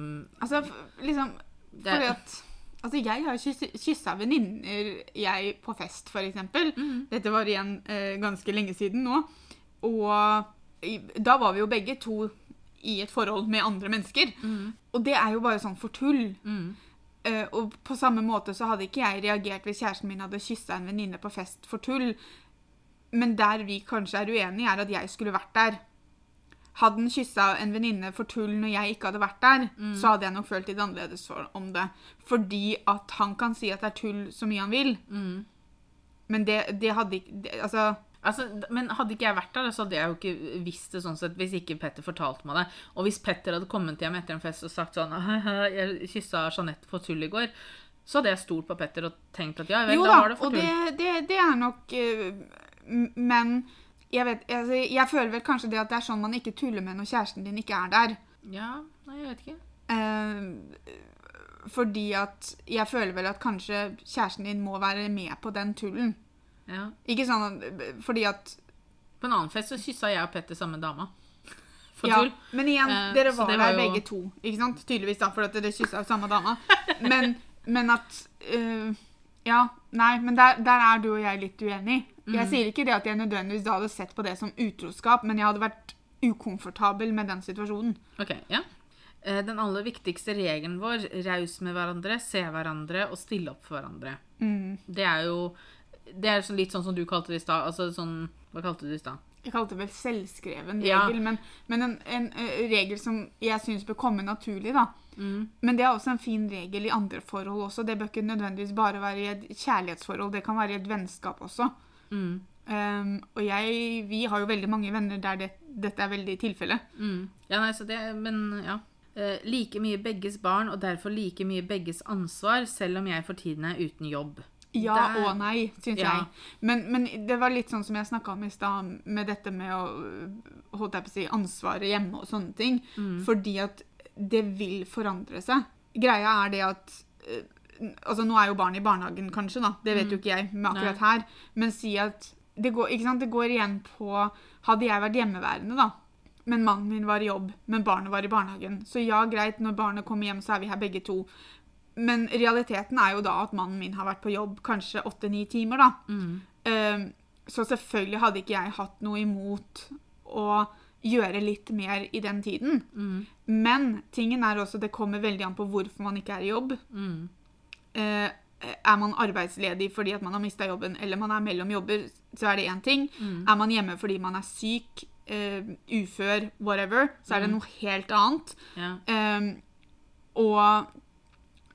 [SPEAKER 1] Altså, liksom Fordi at Altså, jeg har kyss- kyssa venninner jeg på fest, eksempel.
[SPEAKER 2] Mhm.
[SPEAKER 1] Dette var igjen eh, ganske lenge siden nå. Og da var vi jo begge to i et forhold med andre mennesker.
[SPEAKER 2] Mm.
[SPEAKER 1] Og det er jo bare sånn for tull.
[SPEAKER 2] mm,
[SPEAKER 1] Uh, og på samme måte så hadde ikke jeg reagert hvis kjæresten min hadde kyssa en venninne på fest for tull. Men der vi kanskje er uenige, er at jeg skulle vært der. Hadde han kyssa en venninne for tull når jeg ikke hadde vært der, så hadde jeg nok følt litt annerledes for, om det. Fordi at han kan si at det er tull så mye han vil,
[SPEAKER 2] mm.
[SPEAKER 1] men det, det hadde ikke Altså
[SPEAKER 2] Altså, men hadde ikke jeg vært der, så hadde jeg jo ikke visst det sånn sett hvis ikke Petter fortalte meg det. Og hvis Petter hadde kommet hjem etter en fest og sagt sånn Jeg kyssa Jeanette for tull i går. Så hadde jeg stolt på Petter og tenkt at ja vel,
[SPEAKER 1] Jo
[SPEAKER 2] da
[SPEAKER 1] da,
[SPEAKER 2] var det for
[SPEAKER 1] og
[SPEAKER 2] jo
[SPEAKER 1] det, det, det er nok eh, Men jeg vet altså, Jeg føler vel kanskje det at det er sånn man ikke tuller med når kjæresten din ikke er der.
[SPEAKER 2] Ja, nei, jeg vet ikke.
[SPEAKER 1] Eh, fordi at Jeg føler vel at kanskje kjæresten din må være med på den tullen.
[SPEAKER 2] Ja.
[SPEAKER 1] Ikke sånn fordi at
[SPEAKER 2] På en annen fest så kyssa jeg og Petter samme dama. For
[SPEAKER 1] ja,
[SPEAKER 2] tull.
[SPEAKER 1] Men igjen,
[SPEAKER 2] Eh,
[SPEAKER 1] dere var,
[SPEAKER 2] var
[SPEAKER 1] der
[SPEAKER 2] jo-
[SPEAKER 1] begge to. Ikke sant? Tydeligvis, da, for at dere kyssa samme dama. Men, men at uh, Ja, nei, men der, der er du og jeg litt uenig. Jeg
[SPEAKER 2] Mm.
[SPEAKER 1] sier ikke det at jeg nødvendigvis da hadde sett på det som utroskap, men jeg hadde vært ukomfortabel med den situasjonen.
[SPEAKER 2] Ok, ja. Eh, Den aller viktigste regelen vår, raus med hverandre, se hverandre og stille opp for hverandre.
[SPEAKER 1] Mm.
[SPEAKER 2] Det er jo det er litt sånn som du kalte det i stad. Altså sånn Hva kalte du det i stad?
[SPEAKER 1] Jeg kalte det vel selvskreven
[SPEAKER 2] Ja.
[SPEAKER 1] regel, men, men en, en eh, regel som jeg syns bør komme naturlig, da.
[SPEAKER 2] Mm.
[SPEAKER 1] Men det er også en fin regel i andre forhold også. Det bør ikke nødvendigvis bare være i et kjærlighetsforhold, det kan være i et vennskap også.
[SPEAKER 2] Mm.
[SPEAKER 1] Um, og jeg, vi har jo veldig mange venner der det, dette er veldig tilfelle.
[SPEAKER 2] Mm. Ja, nei, så det Men ja. Eh, like mye begges barn, og derfor like mye begges ansvar, selv om jeg for tiden er uten jobb.
[SPEAKER 1] Ja
[SPEAKER 2] Der-
[SPEAKER 1] og nei, syns
[SPEAKER 2] Ja.
[SPEAKER 1] jeg. Men, men det var litt sånn som jeg snakka om i stad, med dette med å holdt jeg på å si, ansvaret hjemme og sånne ting.
[SPEAKER 2] Mm.
[SPEAKER 1] Fordi at det vil forandre seg. Greia er det at eh, Altså, nå er jo barn i barnehagen, kanskje, da. Det vet
[SPEAKER 2] Mm.
[SPEAKER 1] jo ikke jeg med akkurat her. Men si at det går, ikke sant? det går igjen på Hadde jeg vært hjemmeværende, da, men mannen min var i jobb, men barnet var i barnehagen. Så ja, greit, når barnet kommer hjem, så er vi her begge to. Men realiteten er jo da at mannen min har vært på jobb kanskje åtte-ni timer, da.
[SPEAKER 2] Mm.
[SPEAKER 1] Um, så selvfølgelig hadde ikke jeg hatt noe imot å gjøre litt mer i den tiden.
[SPEAKER 2] Mm.
[SPEAKER 1] Men tingen er også, det kommer veldig an på hvorfor man ikke er i jobb.
[SPEAKER 2] Mm.
[SPEAKER 1] Uh, er man arbeidsledig fordi at man har mista jobben, eller man er mellom jobber, så er det én ting.
[SPEAKER 2] Mm.
[SPEAKER 1] Er man hjemme fordi man er syk uh, ufør, whatever, så er det noe helt annet.
[SPEAKER 2] Ja.
[SPEAKER 1] Um, og,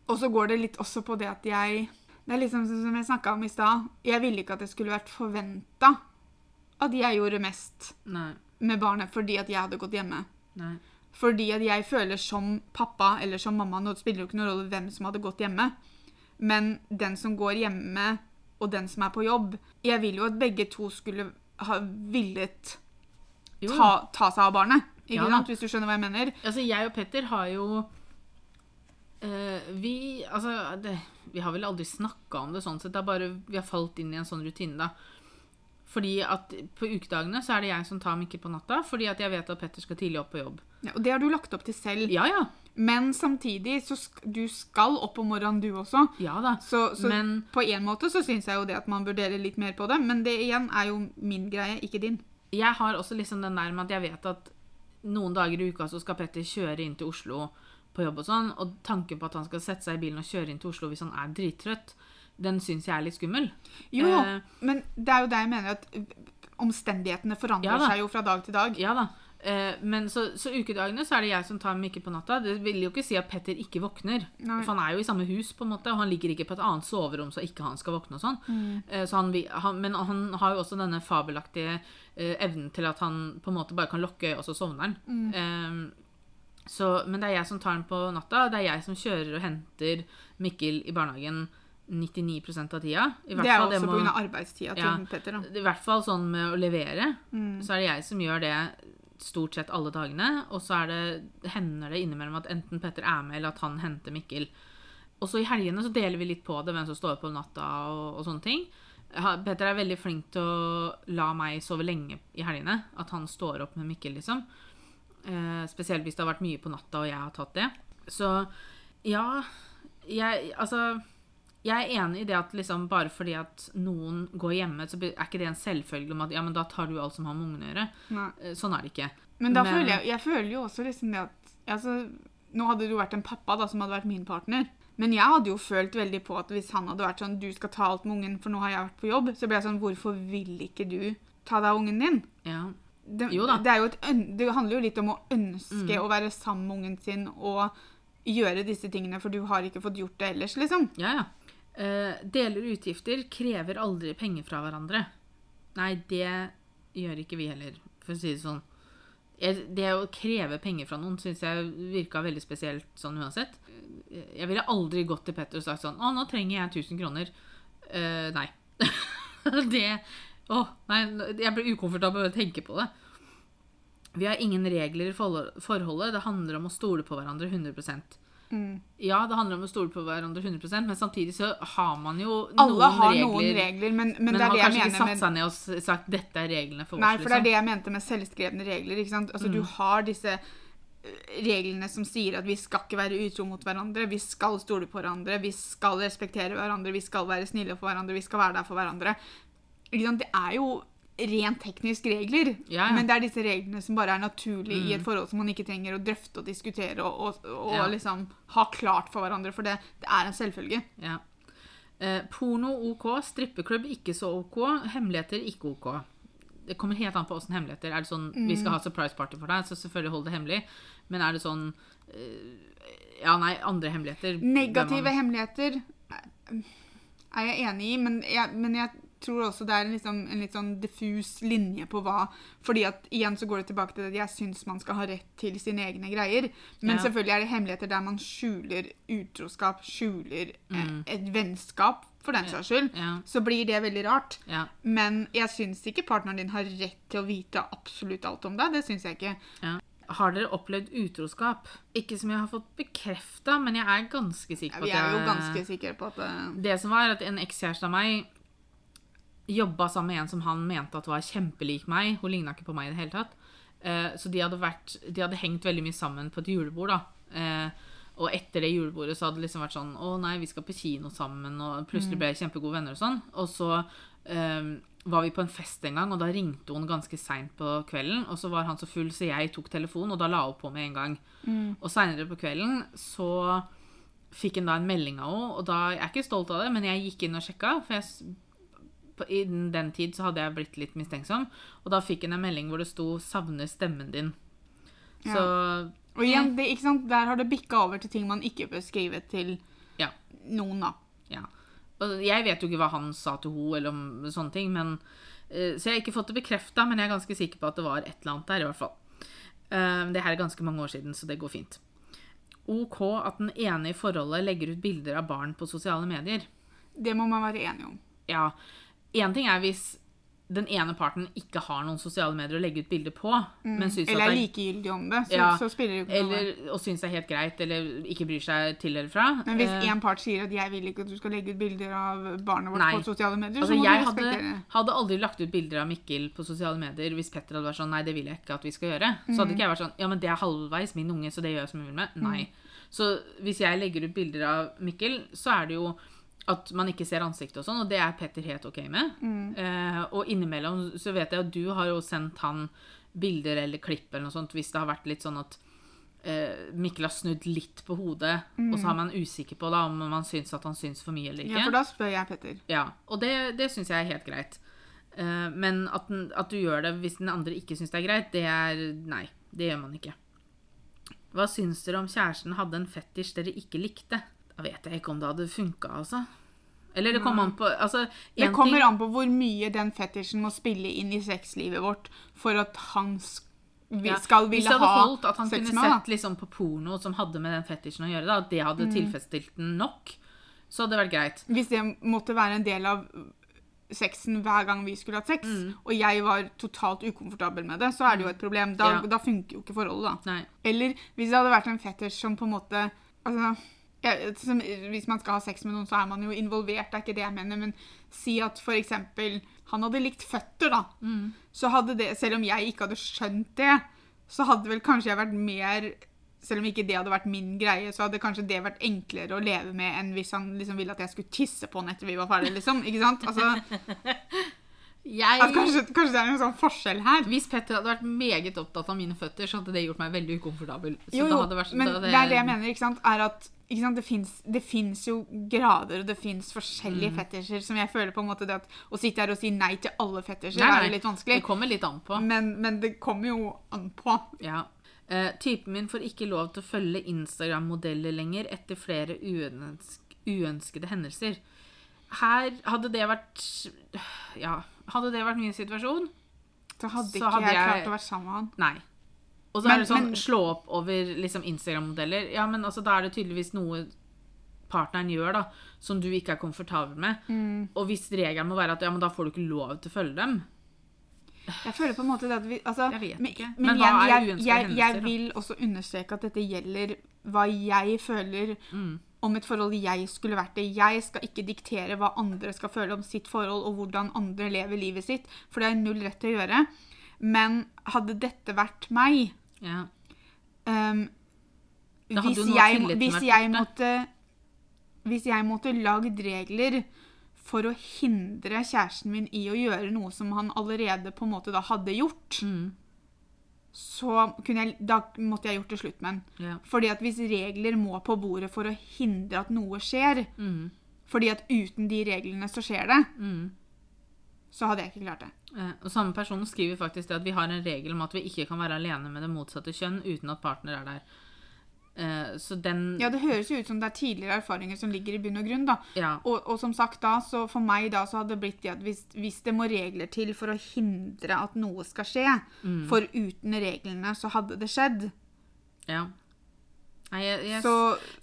[SPEAKER 1] og så går det litt også på det at jeg Det er liksom sånn som jeg snakka om i stad. Jeg ville ikke at det skulle vært forventa at jeg gjorde mest
[SPEAKER 2] Nei.
[SPEAKER 1] med barnet fordi at jeg hadde gått hjemme.
[SPEAKER 2] Nei.
[SPEAKER 1] Fordi at jeg føler som pappa eller som mamma Nå spiller jo ikke noen rolle hvem som hadde gått hjemme. Men den som går hjemme, og den som er på jobb Jeg vil jo at begge to skulle ha villet ta, ta seg av barnet. Ikke
[SPEAKER 2] Ja
[SPEAKER 1] sant? Hvis du skjønner hva jeg mener?
[SPEAKER 2] Altså, jeg og Petter har jo Vi Altså, det, vi har vel aldri snakka om det sånn sett. Det er bare vi har falt inn i en sånn rutine, da. Fordi at på ukedagene så er det jeg som tar Mikkel på natta, fordi at jeg vet at Petter skal tidlig opp på jobb.
[SPEAKER 1] Ja, og det har du lagt opp til selv.
[SPEAKER 2] Ja, ja.
[SPEAKER 1] Men samtidig så sk du skal opp om morgenen, du også.
[SPEAKER 2] Ja da.
[SPEAKER 1] Så, så
[SPEAKER 2] Men
[SPEAKER 1] på en måte så syns jeg jo det at man vurderer litt mer på det. Men det igjen er jo min greie, ikke din.
[SPEAKER 2] jeg har også liksom den der med at jeg vet at noen dager i uka så skal Petter kjøre inn til Oslo på jobb og sånn, og tanken på at han skal sette seg i bilen og kjøre inn til Oslo hvis han er drittrøtt, den syns jeg er litt skummel.
[SPEAKER 1] Jo.
[SPEAKER 2] Eh,
[SPEAKER 1] Men det er jo det jeg mener at omstendighetene forandrer
[SPEAKER 2] Ja
[SPEAKER 1] seg jo fra dag til dag.
[SPEAKER 2] Ja da. Eh, men så, så ukedagene så er det jeg som tar Mikkel på natta. Det vil jo ikke si at Petter ikke våkner.
[SPEAKER 1] Nei.
[SPEAKER 2] For han er jo i samme hus, på en måte, og han ligger ikke på et annet soverom så ikke han skal våkne og sånn. Eh, så han, han, men han har jo også denne fabelaktige eh, evnen til at han på en måte bare kan lukke øyet, og så sovner han. Eh, så, men det er jeg som tar den på natta. Det er jeg som kjører og henter Mikkel i barnehagen 99% av tida.
[SPEAKER 1] Det er
[SPEAKER 2] fall
[SPEAKER 1] også
[SPEAKER 2] må-
[SPEAKER 1] pga. arbeidstida til
[SPEAKER 2] Ja.
[SPEAKER 1] Petter. da.
[SPEAKER 2] i hvert fall sånn med å levere,
[SPEAKER 1] Mm.
[SPEAKER 2] så er det jeg som gjør det stort sett alle dagene. Og så er det, hender det innimellom at enten Petter er med, eller at han henter Mikkel. Og så i helgene så deler vi litt på det, hvem som står opp om natta og, og sånne ting. Petter er veldig flink til å la meg sove lenge i helgene. At han står opp med Mikkel, liksom. Eh, spesielt hvis det har vært mye på natta og jeg har tatt det. Så ja Jeg Altså jeg er enig i det at liksom bare fordi at noen går hjemme, så er ikke det en selvfølge om at ja, men da tar du alt som har med ungene å gjøre.
[SPEAKER 1] Nei.
[SPEAKER 2] Eh, Sånn er det ikke.
[SPEAKER 1] Men da
[SPEAKER 2] Men-
[SPEAKER 1] føler jeg, jeg føler jo også liksom det at altså, Nå hadde det jo vært en pappa da, som hadde vært min partner. Men jeg hadde jo følt veldig på at hvis han hadde vært sånn Du skal ta alt med ungen, for nå har jeg vært på jobb. Så ble jeg sånn Hvorfor vil ikke du ta deg av ungen din?
[SPEAKER 2] Ja.
[SPEAKER 1] Det. Det, er jo et, det handler jo litt om å ønske
[SPEAKER 2] Mm.
[SPEAKER 1] å være sammen med ungen sin og gjøre disse tingene, for du har ikke fått gjort det ellers, liksom.
[SPEAKER 2] Ja, ja. Eh, deler utgifter krever aldri penger fra hverandre. Nei, det gjør ikke vi heller, for å si det sånn. Det å kreve penger fra noen syns jeg virka veldig spesielt sånn uansett. Jeg ville aldri gått til Petter og sagt sånn Å, nå trenger jeg 1000 kroner. Eh, nei. det Å, nei. Jeg blir ukomfortabel av å tenke på det. Vi har ingen regler i forholdet. Det handler om å stole på hverandre 100
[SPEAKER 1] Mm.
[SPEAKER 2] ja, det handler om å stole på hverandre 100% men samtidig så har man jo
[SPEAKER 1] Alle
[SPEAKER 2] noen
[SPEAKER 1] har
[SPEAKER 2] regler.
[SPEAKER 1] noen regler, men, men,
[SPEAKER 2] Men,
[SPEAKER 1] det er
[SPEAKER 2] har
[SPEAKER 1] det jeg
[SPEAKER 2] kanskje ikke satt seg ned og sagt 'dette er reglene for oss'.
[SPEAKER 1] Nei, for det er
[SPEAKER 2] liksom.
[SPEAKER 1] det jeg mente med selvskrevne regler. ikke sant? Altså, Du
[SPEAKER 2] Mm.
[SPEAKER 1] har disse eh, reglene som sier at vi skal ikke være utro mot hverandre, vi skal stole på hverandre, vi skal respektere hverandre, vi skal være snille for hverandre, vi skal være der for hverandre. Det er jo rent teknisk regler,
[SPEAKER 2] Ja, ja.
[SPEAKER 1] men det er disse reglene som bare er naturlige i et
[SPEAKER 2] Mm.
[SPEAKER 1] forhold som man ikke trenger å drøfte og diskutere og, og, og
[SPEAKER 2] Ja.
[SPEAKER 1] liksom ha klart for hverandre, for det, det er en selvfølge.
[SPEAKER 2] Ja. Eh, porno OK, strippeklubb ikke så OK, hemmeligheter ikke OK. Det kommer helt an på åssen hemmeligheter. Er det sånn vi skal ha surprise party for deg, så selvfølgelig hold det hemmelig. Men er det sånn eh, Ja, nei, andre hemmeligheter
[SPEAKER 1] Negative
[SPEAKER 2] man-
[SPEAKER 1] hemmeligheter eh, er jeg enig i, men jeg, men jeg tror også det er en, liksom, en litt sånn diffus linje på hva Fordi at igjen så går det tilbake til at jeg syns man skal ha rett til sine egne greier. Men
[SPEAKER 2] Ja.
[SPEAKER 1] selvfølgelig er det hemmeligheter der man skjuler utroskap, skjuler eh,
[SPEAKER 2] Mm.
[SPEAKER 1] et vennskap, for den saks skyld.
[SPEAKER 2] Ja,
[SPEAKER 1] Så blir det veldig rart.
[SPEAKER 2] ja,
[SPEAKER 1] Men jeg syns ikke partneren din har rett til å vite absolutt alt om deg. Det syns jeg ikke.
[SPEAKER 2] ja. Har dere opplevd utroskap? Ikke som jeg har fått bekrefta, men jeg er ganske sikker på
[SPEAKER 1] Vi
[SPEAKER 2] at
[SPEAKER 1] er jo ganske sikre på at eh,
[SPEAKER 2] Det som var, at en ekskjæreste av meg jobba sammen med en som han mente at var kjempelik meg. Hun ligna ikke på meg i det hele tatt. Eh, så de hadde, vært, de hadde hengt veldig mye sammen på et julebord. da. Eh, og etter det julebordet så hadde det liksom vært sånn Å nei, vi skal på kino sammen. Og plutselig ble jeg kjempegode venner og sånn. Og så eh, var vi på en fest en gang, og da ringte hun ganske seint på kvelden. Og så var han så full, så jeg tok telefonen, og da la hun på med en gang. Og seinere på kvelden så fikk han da en melding av henne, og da Jeg er ikke stolt av det, men jeg gikk inn og sjekka, for jeg s- på, I den tid så hadde jeg blitt litt mistenksom. Og da fikk hun en melding hvor det sto 'savner stemmen din'.
[SPEAKER 1] Ja.
[SPEAKER 2] Så
[SPEAKER 1] Og igjen, det, ikke sant? der har det bikka over til ting man ikke bør skrive til
[SPEAKER 2] Ja.
[SPEAKER 1] noen, da.
[SPEAKER 2] Ja. Og jeg vet jo ikke hva han sa til henne, eller om sånne ting, men eh, Så jeg har ikke fått det bekrefta, men jeg er ganske sikker på at det var et eller annet der, i hvert fall. Eh, Det her er ganske mange år siden, så det går fint. OK at den ene i forholdet legger ut bilder av barn på sosiale medier.
[SPEAKER 1] Det må man være enig om.
[SPEAKER 2] Ja, én ting er hvis den ene parten ikke har noen sosiale medier å legge ut bilder på,
[SPEAKER 1] Mm. Eller er likegyldig om det, så,
[SPEAKER 2] Ja,
[SPEAKER 1] så spiller det ikke noe.
[SPEAKER 2] eller, og syns det er helt greit, eller ikke bryr seg til eller fra.
[SPEAKER 1] Men hvis
[SPEAKER 2] Eh,
[SPEAKER 1] en part sier at 'jeg vil ikke at du skal legge ut bilder av barnet vårt
[SPEAKER 2] Nei.
[SPEAKER 1] på sosiale medier',
[SPEAKER 2] Altså,
[SPEAKER 1] så må du respektere det.
[SPEAKER 2] Jeg hadde aldri lagt ut bilder av Mikkel på sosiale medier hvis Petter hadde vært sånn Nei, det vil jeg ikke at vi skal gjøre. Så hadde ikke jeg vært sånn Ja, men det er halvveis min unge, så det gjør jeg som jeg vil med. Nei. Så hvis jeg legger ut bilder av Mikkel, så er det jo at man ikke ser ansiktet og sånn, og det er Petter helt ok med. Eh, og innimellom så vet jeg at du har jo sendt han bilder eller klipp eller noe sånt hvis det har vært litt sånn at eh, Mikkel har snudd litt på hodet, og så er man usikker på da om man syns at han syns for mye eller ikke.
[SPEAKER 1] Ja, for da spør jeg Petter.
[SPEAKER 2] Ja, og det, det syns jeg er helt greit. Eh, men at, den, at du gjør det hvis den andre ikke syns det er greit, det er Nei, det gjør man ikke. Hva syns dere om kjæresten hadde en fetisj dere ikke likte? Da vet jeg ikke om det hadde funka, altså. Eller det kommer an på altså,
[SPEAKER 1] Det kommer
[SPEAKER 2] ting,
[SPEAKER 1] an på hvor mye den fetisjen må spille inn i sexlivet vårt for at han skal vi
[SPEAKER 2] ja,
[SPEAKER 1] skal
[SPEAKER 2] Hvis det hadde
[SPEAKER 1] ha
[SPEAKER 2] holdt at han kunne
[SPEAKER 1] med
[SPEAKER 2] sett liksom, på porno som hadde med den fetisjen å gjøre, da, at det
[SPEAKER 1] Mm.
[SPEAKER 2] hadde tilfredsstilt den nok, så hadde det vært greit.
[SPEAKER 1] Hvis det måtte være en del av sexen hver gang vi skulle hatt sex,
[SPEAKER 2] Mm.
[SPEAKER 1] og jeg var totalt ukomfortabel med det, så er det jo et problem. Da,
[SPEAKER 2] Ja.
[SPEAKER 1] da funker jo ikke forholdet, da.
[SPEAKER 2] Nei.
[SPEAKER 1] Eller hvis det hadde vært en fetisj som på en måte altså, ja, som, Hvis man skal ha sex med noen, så er man jo involvert, det er ikke det jeg mener, men si at eksempel han hadde likt føtter, da.
[SPEAKER 2] Mm.
[SPEAKER 1] Så hadde det, selv om jeg ikke hadde skjønt det, så hadde vel kanskje jeg vært mer selv om ikke det hadde vært min greie, så hadde kanskje det vært enklere å leve med enn hvis han liksom ville at jeg skulle tisse på han etter vi var ferdige, liksom. Ikke sant? Altså,
[SPEAKER 2] Jeg,
[SPEAKER 1] at kanskje, kanskje det er en sånn forskjell her.
[SPEAKER 2] Hvis Petter hadde vært meget opptatt av mine føtter, så hadde det gjort meg veldig ukomfortabel. Så
[SPEAKER 1] Jo, jo,
[SPEAKER 2] vært,
[SPEAKER 1] men
[SPEAKER 2] det...
[SPEAKER 1] det er det jeg mener, ikke sant? Er at? Det, finnes, jo grader, og det finnes forskjellige
[SPEAKER 2] Mm.
[SPEAKER 1] fetisjer, som jeg føler på en måte det at å sitte her og si nei til alle fetisjer
[SPEAKER 2] Nei,
[SPEAKER 1] er jo litt vanskelig.
[SPEAKER 2] Det kommer litt an på.
[SPEAKER 1] Men, men det kommer jo an på.
[SPEAKER 2] Ja. Uh, typen min får ikke lov til å følge Instagram-modeller lenger etter flere uønsk uønskede hendelser. Her hadde det vært Ja, hadde det vært min situasjon?
[SPEAKER 1] Så hadde
[SPEAKER 2] Så
[SPEAKER 1] ikke
[SPEAKER 2] hadde
[SPEAKER 1] jeg
[SPEAKER 2] jeg-
[SPEAKER 1] klart å være sammen med han.
[SPEAKER 2] Nei. Og så
[SPEAKER 1] Men-
[SPEAKER 2] er det sånn
[SPEAKER 1] men-
[SPEAKER 2] slå opp over liksom Instagram-modeller. Ja, men altså, da er det tydeligvis noe partneren gjør, da, som du ikke er komfortabel med.
[SPEAKER 1] Mm.
[SPEAKER 2] Og hvis regelen må være at ja, men da får du ikke lov til å følge dem.
[SPEAKER 1] Jeg føler på en måte det at vi altså,
[SPEAKER 2] Jeg vet ikke.
[SPEAKER 1] Men,
[SPEAKER 2] Men
[SPEAKER 1] igjen, jeg, jeg, jeg
[SPEAKER 2] hendelser, da?
[SPEAKER 1] vil også understreke at dette gjelder hva jeg føler
[SPEAKER 2] Mm.
[SPEAKER 1] Om et forhold jeg skulle vært i. Jeg skal ikke diktere hva andre skal føle om sitt forhold, og hvordan andre lever livet sitt, for det har jeg null rett til å gjøre. Men hadde dette vært meg
[SPEAKER 2] Ja. um,
[SPEAKER 1] hvis, jeg, hvis, jeg måtte, hvis jeg måtte lagd regler for å hindre kjæresten min i å gjøre noe som han allerede på en måte da hadde gjort,
[SPEAKER 2] Mm.
[SPEAKER 1] Så kunne jeg, da måtte jeg gjort det slutt med den.
[SPEAKER 2] Ja.
[SPEAKER 1] Fordi at hvis regler må på bordet for å hindre at noe skjer,
[SPEAKER 2] Mm.
[SPEAKER 1] fordi at uten de reglene så skjer det,
[SPEAKER 2] Mm.
[SPEAKER 1] så hadde jeg ikke klart det.
[SPEAKER 2] Eh, Og Samme person skriver faktisk det at vi har en regel om at vi ikke kan være alene med det motsatte kjønn uten at partner er der. Eh, Så den
[SPEAKER 1] Ja, det høres jo ut som det er tidligere erfaringer som ligger i bunn og grunn, da.
[SPEAKER 2] Ja.
[SPEAKER 1] Og, og som sagt da, så for meg da, så hadde det blitt det at hvis, hvis det må regler til for å hindre at noe skal skje,
[SPEAKER 2] Mm.
[SPEAKER 1] for uten reglene så hadde det skjedd.
[SPEAKER 2] ja. Nei, jeg, jeg,
[SPEAKER 1] Så,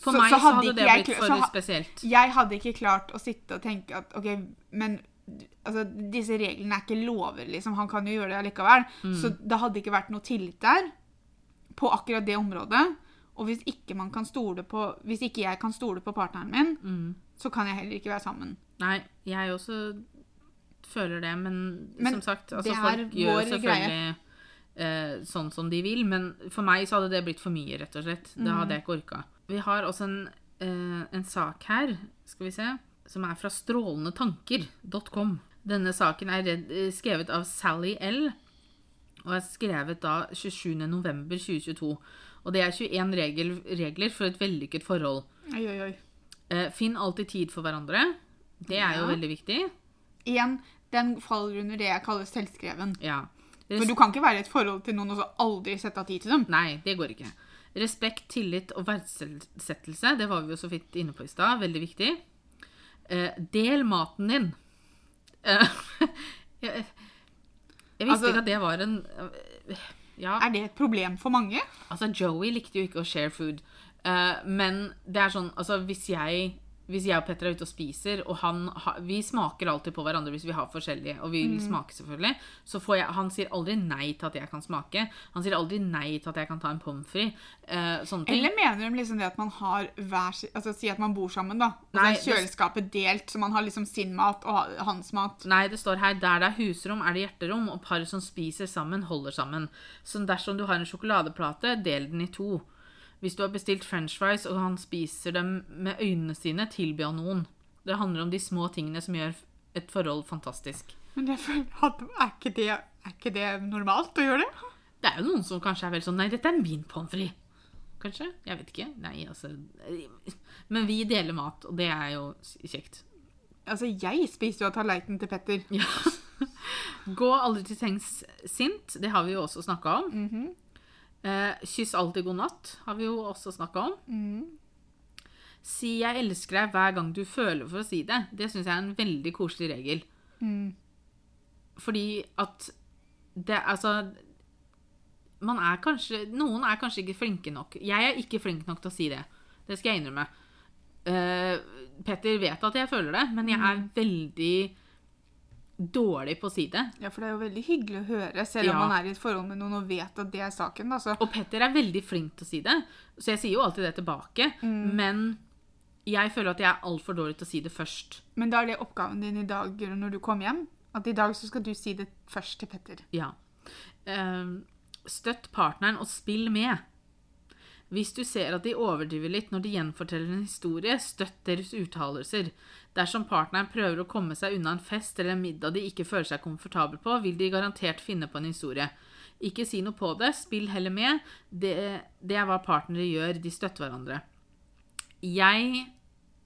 [SPEAKER 2] for
[SPEAKER 1] så,
[SPEAKER 2] meg
[SPEAKER 1] så
[SPEAKER 2] så hadde det blitt
[SPEAKER 1] kla-
[SPEAKER 2] for spesielt.
[SPEAKER 1] Jeg hadde ikke klart å sitte og tenke at OK, men altså, disse reglene er ikke lover, liksom. Han kan jo gjøre det allikevel.
[SPEAKER 2] Mm.
[SPEAKER 1] Så det hadde ikke vært noe tillit der på akkurat det området. Og hvis ikke, man kan stole på, hvis ikke jeg kan stole på partneren min,
[SPEAKER 2] Mm.
[SPEAKER 1] så kan jeg heller ikke være sammen.
[SPEAKER 2] Nei, jeg også føler det, men,
[SPEAKER 1] Men
[SPEAKER 2] som sagt, altså, folk gjør selvfølgelig eh, sånn som de vil, men for meg så hadde det blitt for mye, rett og slett. Det
[SPEAKER 1] Mm.
[SPEAKER 2] hadde jeg ikke orka. Vi har også en, eh, en sak her, skal vi se, som er fra strålendetanker.com. Denne saken er eh, skrevet av Sally L. Og er skrevet da 27.11.2022. Og det er 21 regel, regler for et vellykket forhold.
[SPEAKER 1] Oi, oi, oi.
[SPEAKER 2] Eh, finn alltid tid for hverandre. Det er jo veldig viktig.
[SPEAKER 1] Igjen, Den faller under det jeg kaller selvskreven.
[SPEAKER 2] Ja.
[SPEAKER 1] For du kan ikke være i et forhold til noen og så aldri sette av tid til dem.
[SPEAKER 2] Nei, det går ikke. Respekt, tillit og verdsettelse, det var vi jo så vidt inne på i stad. Veldig viktig. Eh, del maten din. Eh, jeg, jeg visste
[SPEAKER 1] Altså-
[SPEAKER 2] ikke at det var en eh, Ja,
[SPEAKER 1] Er det et problem for mange?
[SPEAKER 2] altså Joey likte jo ikke å share food. Uh, men det er sånn Altså, hvis jeg hvis jeg og Petter er ute og spiser, og han ha, Vi smaker alltid på hverandre hvis vi har forskjellige, og vi vil smake, selvfølgelig. Så får jeg Han sier aldri nei til at jeg kan smake. Han sier aldri nei til at jeg kan ta en pommes frites. eh, sånne ting.
[SPEAKER 1] Eller mener de liksom det at man har hver Altså si at man bor sammen, da. Og så er kjøleskapet delt, så man har liksom sin mat og hans mat.
[SPEAKER 2] Nei, det står her der det er husrom, er det hjerterom, og par som spiser sammen, holder sammen. Så dersom du har en sjokoladeplate, del den i to. Hvis du har bestilt french fries, og han spiser dem med øynene sine, tilby han noen. Det handler om de små tingene som gjør et forhold fantastisk.
[SPEAKER 1] Men er ikke, det, er ikke det normalt å gjøre det?
[SPEAKER 2] Det er jo noen som kanskje er veldig sånn Nei, dette er min pommes frites. Kanskje? Jeg vet ikke. Nei, altså Men vi deler mat, og det er jo kjekt.
[SPEAKER 1] Altså, jeg spiser jo av tallerkenen til Petter.
[SPEAKER 2] Ja. Gå aldri til sengs sint. Det har vi jo også snakka om. Eh, kyss alltid god natt har vi jo også snakka om. Si 'jeg elsker deg' hver gang du føler for å si det. Det syns jeg er en veldig koselig regel. Fordi at det Altså man er kanskje, Noen er kanskje ikke flinke nok. Jeg er ikke flink nok til å si det. Det skal jeg innrømme. Uh, Petter vet at jeg føler det, men jeg er veldig dårlig på å si det.
[SPEAKER 1] Ja, for det er jo veldig hyggelig å høre, selv om
[SPEAKER 2] Ja.
[SPEAKER 1] man er i et forhold med noen og vet at det er saken. Altså.
[SPEAKER 2] Og Petter er veldig flink til å si det, så jeg sier jo alltid det tilbake. Men jeg føler at jeg er altfor dårlig til å si det først.
[SPEAKER 1] Men da er det oppgaven din i dag når du kommer hjem. At i dag så skal du si det først til Petter.
[SPEAKER 2] Ja. Eh, støtt partneren og spill med. Hvis du ser at de overdriver litt når de gjenforteller en historie, støtt deres uttalelser. Dersom partneren prøver å komme seg unna en fest eller en middag de ikke føler seg komfortabel på, vil de garantert finne på en historie. Ikke si noe på det, spill heller med. Det, det er hva partnere gjør, de støtter hverandre. Jeg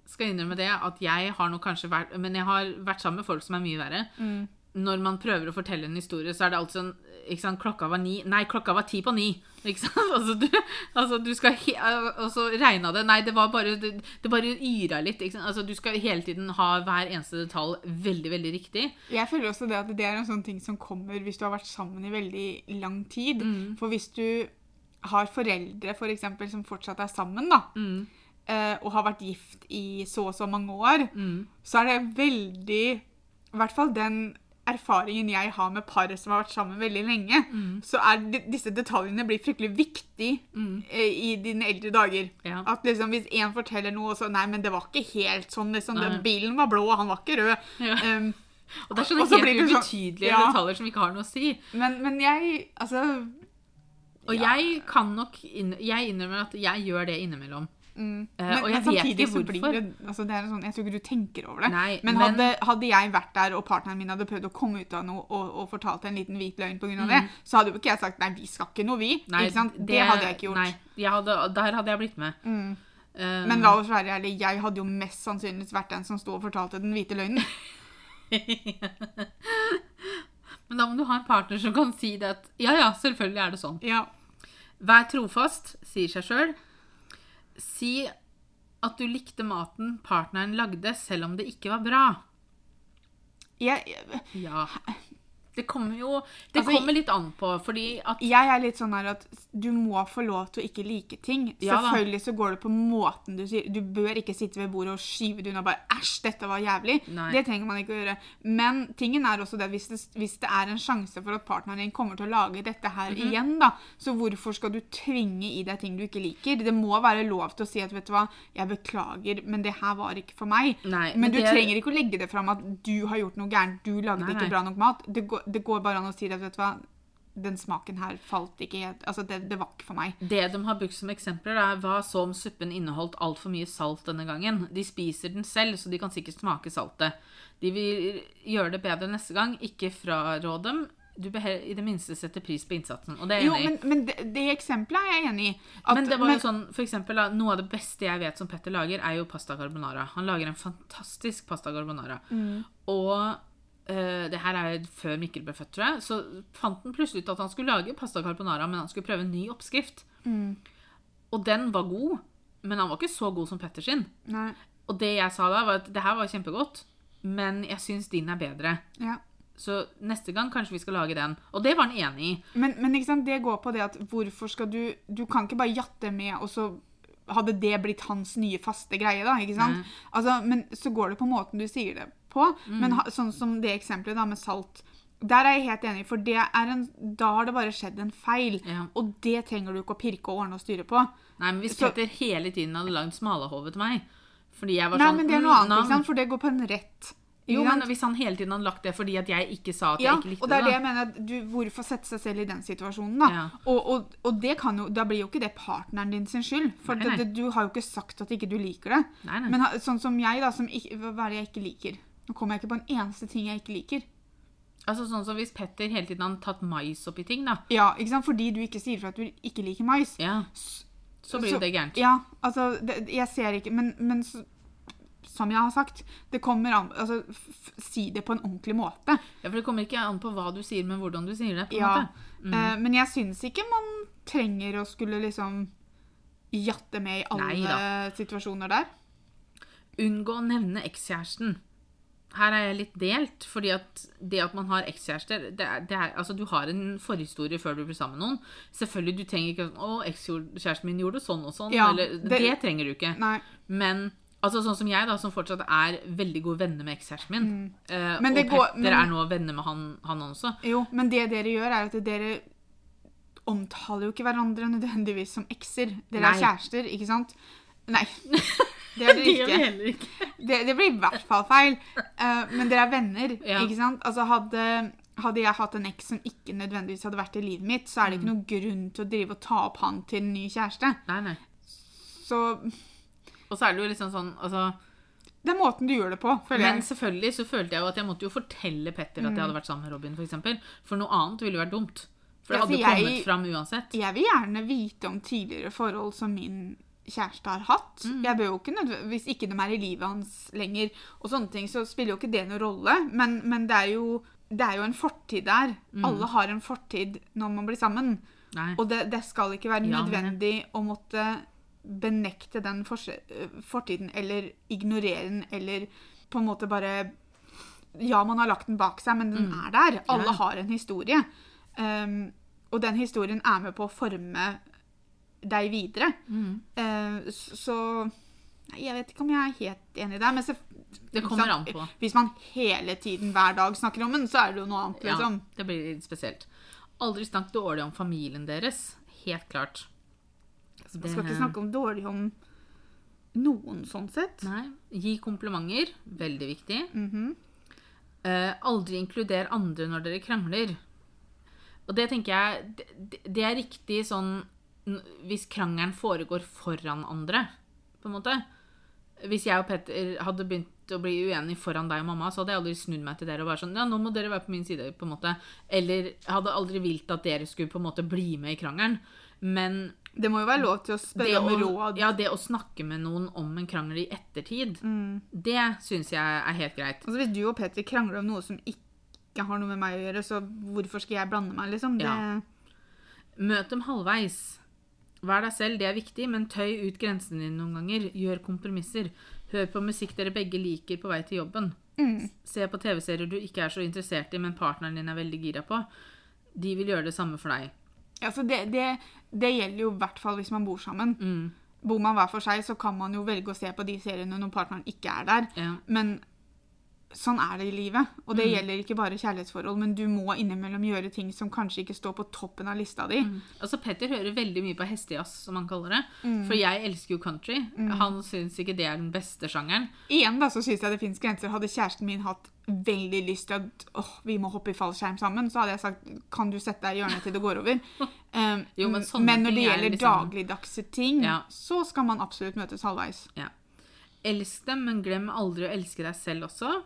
[SPEAKER 2] skal innrømme det at jeg har nok kanskje vært Men jeg har vært sammen med folk som er mye verre. Når man prøver å fortelle en historie, så er det alltid sånn sant, Klokka var ni Nei, klokka var ti på ni. Ikke sant? Altså, du, altså, du skal Og så regna det Nei, det var bare Det, det bare yra litt. Ikke sant? Altså, du skal hele tiden ha hver eneste detalj veldig, veldig riktig.
[SPEAKER 1] Jeg føler også det at det er en sånn ting som kommer hvis du har vært sammen i veldig lang tid. For hvis du har foreldre for eksempel, som fortsatt er sammen, da, Mm. og har vært gift i så og så mange år, så er det veldig I hvert fall den erfaringen jeg har med par som har vært sammen veldig lenge, så er disse detaljene blir fryktelig viktig eh, i dine eldre dager.
[SPEAKER 2] Ja.
[SPEAKER 1] At liksom hvis én forteller noe, og så Nei, men det var ikke helt sånn. Liksom, den bilen var blå, og han var ikke rød.
[SPEAKER 2] Ja.
[SPEAKER 1] Um,
[SPEAKER 2] Og det er sånne helt
[SPEAKER 1] blir det sånn-
[SPEAKER 2] ubetydelige
[SPEAKER 1] ja.
[SPEAKER 2] detaljer som ikke har noe å si.
[SPEAKER 1] men, men jeg Altså
[SPEAKER 2] Og jeg kan nok inn, Jeg innrømmer at jeg gjør det innimellom.
[SPEAKER 1] Mm,
[SPEAKER 2] Eh,
[SPEAKER 1] men,
[SPEAKER 2] og jeg vet ikke hvorfor.
[SPEAKER 1] det, altså det sånn, Jeg tror ikke du tenker over det.
[SPEAKER 2] Nei,
[SPEAKER 1] men
[SPEAKER 2] men-
[SPEAKER 1] hadde, hadde jeg vært der, og partneren min hadde prøvd å komme ut av noe og, og fortalt en liten hvit løgn pga. det, så hadde jo ikke jeg sagt nei, vi skal ikke noe, vi.
[SPEAKER 2] Mm. Nei,
[SPEAKER 1] sant? Det, hadde jeg ikke gjort.
[SPEAKER 2] Nei, hadde, der hadde jeg blitt med.
[SPEAKER 1] Mm.
[SPEAKER 2] Um,
[SPEAKER 1] Men la oss være ærlige, jeg hadde jo mest sannsynligvis vært den som sto og fortalte den hvite løgnen.
[SPEAKER 2] Men da må du ha en partner som kan si det at ja, ja, selvfølgelig er det sånn.
[SPEAKER 1] Ja.
[SPEAKER 2] Vær trofast, sier seg sjøl. Si at du likte maten partneren lagde, selv om det ikke var bra.
[SPEAKER 1] Jeg, jeg,
[SPEAKER 2] Ja. Det kommer jo Det
[SPEAKER 1] Altså,
[SPEAKER 2] kommer litt an på, fordi at
[SPEAKER 1] jeg er litt sånn her at du må få lov til å ikke like ting.
[SPEAKER 2] Ja.
[SPEAKER 1] Selvfølgelig så går det på måten du sier Du bør ikke sitte ved bordet og skyve det unna bare 'æsj, dette var jævlig'.
[SPEAKER 2] Nei.
[SPEAKER 1] Det trenger man ikke å gjøre. Men tingen er også det hvis, det hvis det er en sjanse for at partneren din kommer til å lage dette her
[SPEAKER 2] Mhm.
[SPEAKER 1] igjen, da, så hvorfor skal du tvinge i deg ting du ikke liker? Det må være lov til å si at 'vet du hva, jeg beklager, men det her var ikke for meg'.
[SPEAKER 2] Nei,
[SPEAKER 1] men,
[SPEAKER 2] men
[SPEAKER 1] du
[SPEAKER 2] det-
[SPEAKER 1] trenger ikke å legge det fram at du har gjort noe gærent, du lagde
[SPEAKER 2] Nei,
[SPEAKER 1] ikke bra nok mat. Det går, det går bare an å si det, vet du hva den smaken her falt ikke helt Altså, det, det var ikke for meg.
[SPEAKER 2] Det de har brukt som eksempler, er hva så om suppen inneholdt altfor mye salt denne gangen. De spiser den selv, så de kan sikkert smake saltet. De vil gjøre det bedre neste gang. Ikke fraråd dem. Du bør i det minste sette pris på innsatsen. Og det er jeg
[SPEAKER 1] Jo,
[SPEAKER 2] enig i.
[SPEAKER 1] men, men det, det eksempelet er jeg enig i. At-
[SPEAKER 2] Men det var
[SPEAKER 1] men-
[SPEAKER 2] jo sånn, for eksempel, Noe av det beste jeg vet som Petter lager, er jo pasta carbonara. Han lager en fantastisk pasta carbonara.
[SPEAKER 1] Mm.
[SPEAKER 2] Og eh, Det her er før Mikkel ble født, tror jeg. Så fant han plutselig ut at han skulle lage pasta carbonara, men han skulle prøve en ny oppskrift. Og den var god, men han var ikke så god som Petter sin.
[SPEAKER 1] Nei.
[SPEAKER 2] Og det jeg sa da, var at det her var kjempegodt, men jeg syns din er bedre.
[SPEAKER 1] Ja.
[SPEAKER 2] Så neste gang kanskje vi skal lage den. Og det var han enig i.
[SPEAKER 1] Men, men sant, det går på det at hvorfor skal du Du kan ikke bare jatte med, og så hadde det blitt hans nye faste greie, da. ikke sant? Altså, men så går det på måten du sier det på. Men ha, sånn som det eksempelet da med salt. Der er jeg helt enig, for det er en, da har det bare skjedd en feil.
[SPEAKER 2] Ja.
[SPEAKER 1] Og det trenger du ikke å pirke og ordne og styre på.
[SPEAKER 2] Nei, men Hvis Petter hele tiden hadde lagd smalahove til meg Fordi jeg var
[SPEAKER 1] Nei,
[SPEAKER 2] sånn
[SPEAKER 1] men det er
[SPEAKER 2] mm,
[SPEAKER 1] noe annet, ikke sant? for det går på en rett.
[SPEAKER 2] Jo, men? Hvis han hele tiden hadde lagt det fordi at jeg ikke sa at
[SPEAKER 1] ja,
[SPEAKER 2] jeg ikke likte
[SPEAKER 1] og det er det jeg mener at du, Hvorfor sette seg selv i den situasjonen, da?
[SPEAKER 2] Ja.
[SPEAKER 1] Og, og, og det kan jo, da blir jo ikke det partneren din sin skyld. For
[SPEAKER 2] Nei, nei.
[SPEAKER 1] Det, du har jo ikke sagt at ikke du liker det.
[SPEAKER 2] Nei, nei.
[SPEAKER 1] Men sånn som jeg, da, som ikke, hva er det jeg ikke liker? Nå kommer jeg ikke på en eneste ting jeg ikke liker.
[SPEAKER 2] Altså sånn som Hvis Petter hele tiden hadde tatt mais oppi ting, da,
[SPEAKER 1] Ja, ikke sant? Fordi du ikke sier fra at du ikke liker mais.
[SPEAKER 2] ja, så blir jo det gærent.
[SPEAKER 1] Ja, altså, det, jeg ser ikke Men, men så, som jeg har sagt, det kommer an Altså, si det på en ordentlig måte.
[SPEAKER 2] Ja, For det kommer ikke an på hva du sier, men hvordan du sier det. på en
[SPEAKER 1] Ja.
[SPEAKER 2] måte. Mm.
[SPEAKER 1] Eh, men jeg syns ikke man trenger å skulle liksom jatte med i alle
[SPEAKER 2] Neida.
[SPEAKER 1] situasjoner der.
[SPEAKER 2] Unngå å nevne ekskjæresten. Her er jeg litt delt, fordi at det at man har ekskjærester det er, det er, altså Du har en forhistorie før du blir sammen med noen. Selvfølgelig, Du trenger ikke sånn 'Å, ekskjæresten min gjorde sånn og sånn.'
[SPEAKER 1] Ja,
[SPEAKER 2] eller, det,
[SPEAKER 1] det-
[SPEAKER 2] trenger du ikke.
[SPEAKER 1] Nei.
[SPEAKER 2] Men altså sånn som jeg, da, som fortsatt er veldig gode venner med ekskjæresten min.
[SPEAKER 1] Mm. Eh, det
[SPEAKER 2] og
[SPEAKER 1] går-
[SPEAKER 2] Petter
[SPEAKER 1] men-
[SPEAKER 2] er nå venner med han, han også.
[SPEAKER 1] Jo, men det dere gjør, er at dere omtaler jo ikke hverandre nødvendigvis som ekser. Dere
[SPEAKER 2] Nei.
[SPEAKER 1] er kjærester, ikke sant? Nei. Det
[SPEAKER 2] gjør
[SPEAKER 1] dere
[SPEAKER 2] heller ikke.
[SPEAKER 1] Det, det blir i hvert fall feil. Uh, men dere er venner,
[SPEAKER 2] Ja.
[SPEAKER 1] ikke sant? Altså hadde, hadde jeg hatt en eks som ikke nødvendigvis hadde vært i livet mitt, så er det ikke noen grunn til å drive og ta opp han til en ny kjæreste.
[SPEAKER 2] Nei, nei.
[SPEAKER 1] Så
[SPEAKER 2] Og så er det jo liksom sånn altså,
[SPEAKER 1] det er måten du gjør det på, føler
[SPEAKER 2] Men selvfølgelig så følte jeg jo at jeg måtte jo fortelle Petter at jeg hadde vært sammen med Robin, for eksempel. For noe annet ville vært dumt. For det
[SPEAKER 1] Ja,
[SPEAKER 2] hadde
[SPEAKER 1] jeg-
[SPEAKER 2] kommet fram uansett.
[SPEAKER 1] Jeg vil gjerne vite om tidligere forhold som min kjæreste har hatt.
[SPEAKER 2] Mm.
[SPEAKER 1] Ikke Hvis ikke de er i livet hans lenger, og sånne ting, så spiller jo ikke det noen rolle. Men, men det, er jo, det er jo en fortid der.
[SPEAKER 2] Mm.
[SPEAKER 1] Alle har en fortid når man blir sammen.
[SPEAKER 2] Nei.
[SPEAKER 1] Og det, det skal ikke være
[SPEAKER 2] Ja,
[SPEAKER 1] nødvendig å måtte benekte den fortiden, eller ignorere den, eller på en måte bare Ja, man har lagt den bak seg, men den er der. Alle
[SPEAKER 2] Mm. Ja.
[SPEAKER 1] har en historie. Um, og den historien er med på å forme deg videre.
[SPEAKER 2] Mm.
[SPEAKER 1] Uh, så Jeg vet ikke om jeg er helt enig der. Men så,
[SPEAKER 2] Det kommer an på.
[SPEAKER 1] Hvis man hele tiden, hver dag, snakker om den, så er det jo noe annet.
[SPEAKER 2] Ja,
[SPEAKER 1] liksom.
[SPEAKER 2] det blir litt spesielt. Aldri snakk dårlig om familien deres. Helt klart.
[SPEAKER 1] Så Man skal ikke snakke om dårlig om noen, sånn sett.
[SPEAKER 2] Nei. Gi komplimenter. Veldig viktig.
[SPEAKER 1] Mhm.
[SPEAKER 2] Eh, aldri inkluder andre når dere krangler. Og det tenker jeg Det, det er riktig sånn hvis krangelen foregår foran andre, på en måte. Hvis jeg og Petter hadde begynt å bli uenige foran deg og mamma, så hadde jeg aldri snudd meg til dere og vært sånn Ja, nå må dere være på min side, på en måte. Eller hadde aldri vilt at dere skulle på en måte bli med i krangelen. Men
[SPEAKER 1] Det må jo være lov til å spørre om råd.
[SPEAKER 2] ja, det å snakke med noen om en krangel i ettertid,
[SPEAKER 1] Mm.
[SPEAKER 2] det syns jeg er helt greit.
[SPEAKER 1] Altså Hvis du og Petter krangler om noe som ikke har noe med meg å gjøre, så hvorfor skal jeg blande meg, liksom? Det,
[SPEAKER 2] Ja. Møt dem halvveis. Vær deg selv, det er viktig, men tøy ut grensene dine noen ganger. Gjør kompromisser. Hør på musikk dere begge liker på vei til jobben.
[SPEAKER 1] Mm.
[SPEAKER 2] Se på TV-serier du ikke er så interessert i, men partneren din er veldig gira på. De vil gjøre det samme for deg.
[SPEAKER 1] Altså det, det, det gjelder jo i hvert fall hvis man bor sammen.
[SPEAKER 2] Mm.
[SPEAKER 1] Bor man hver for seg, så kan man jo velge å se på de seriene når partneren ikke er der.
[SPEAKER 2] Ja.
[SPEAKER 1] Men sånn er det i livet. Og det
[SPEAKER 2] Mm.
[SPEAKER 1] gjelder ikke bare kjærlighetsforhold, men du må innimellom gjøre ting som kanskje ikke står på toppen av lista di.
[SPEAKER 2] Altså, Petter hører veldig mye på hestejazz, som han kaller det.
[SPEAKER 1] Mm.
[SPEAKER 2] For jeg elsker jo country. Han syns ikke det er den beste sjangeren.
[SPEAKER 1] Igjen da, så syns jeg det fins grenser. Hadde kjæresten min hatt veldig lyst til at åh, vi må hoppe i fallskjerm sammen, så hadde jeg sagt kan du sette deg i hjørnet til det går over. Um,
[SPEAKER 2] Jo, men sånne
[SPEAKER 1] men når
[SPEAKER 2] ting
[SPEAKER 1] det
[SPEAKER 2] er
[SPEAKER 1] gjelder
[SPEAKER 2] liksom-
[SPEAKER 1] dagligdagse ting,
[SPEAKER 2] Ja.
[SPEAKER 1] så skal man absolutt møtes halvveis.
[SPEAKER 2] Ja. Elsk dem, men glem aldri å elske deg selv også.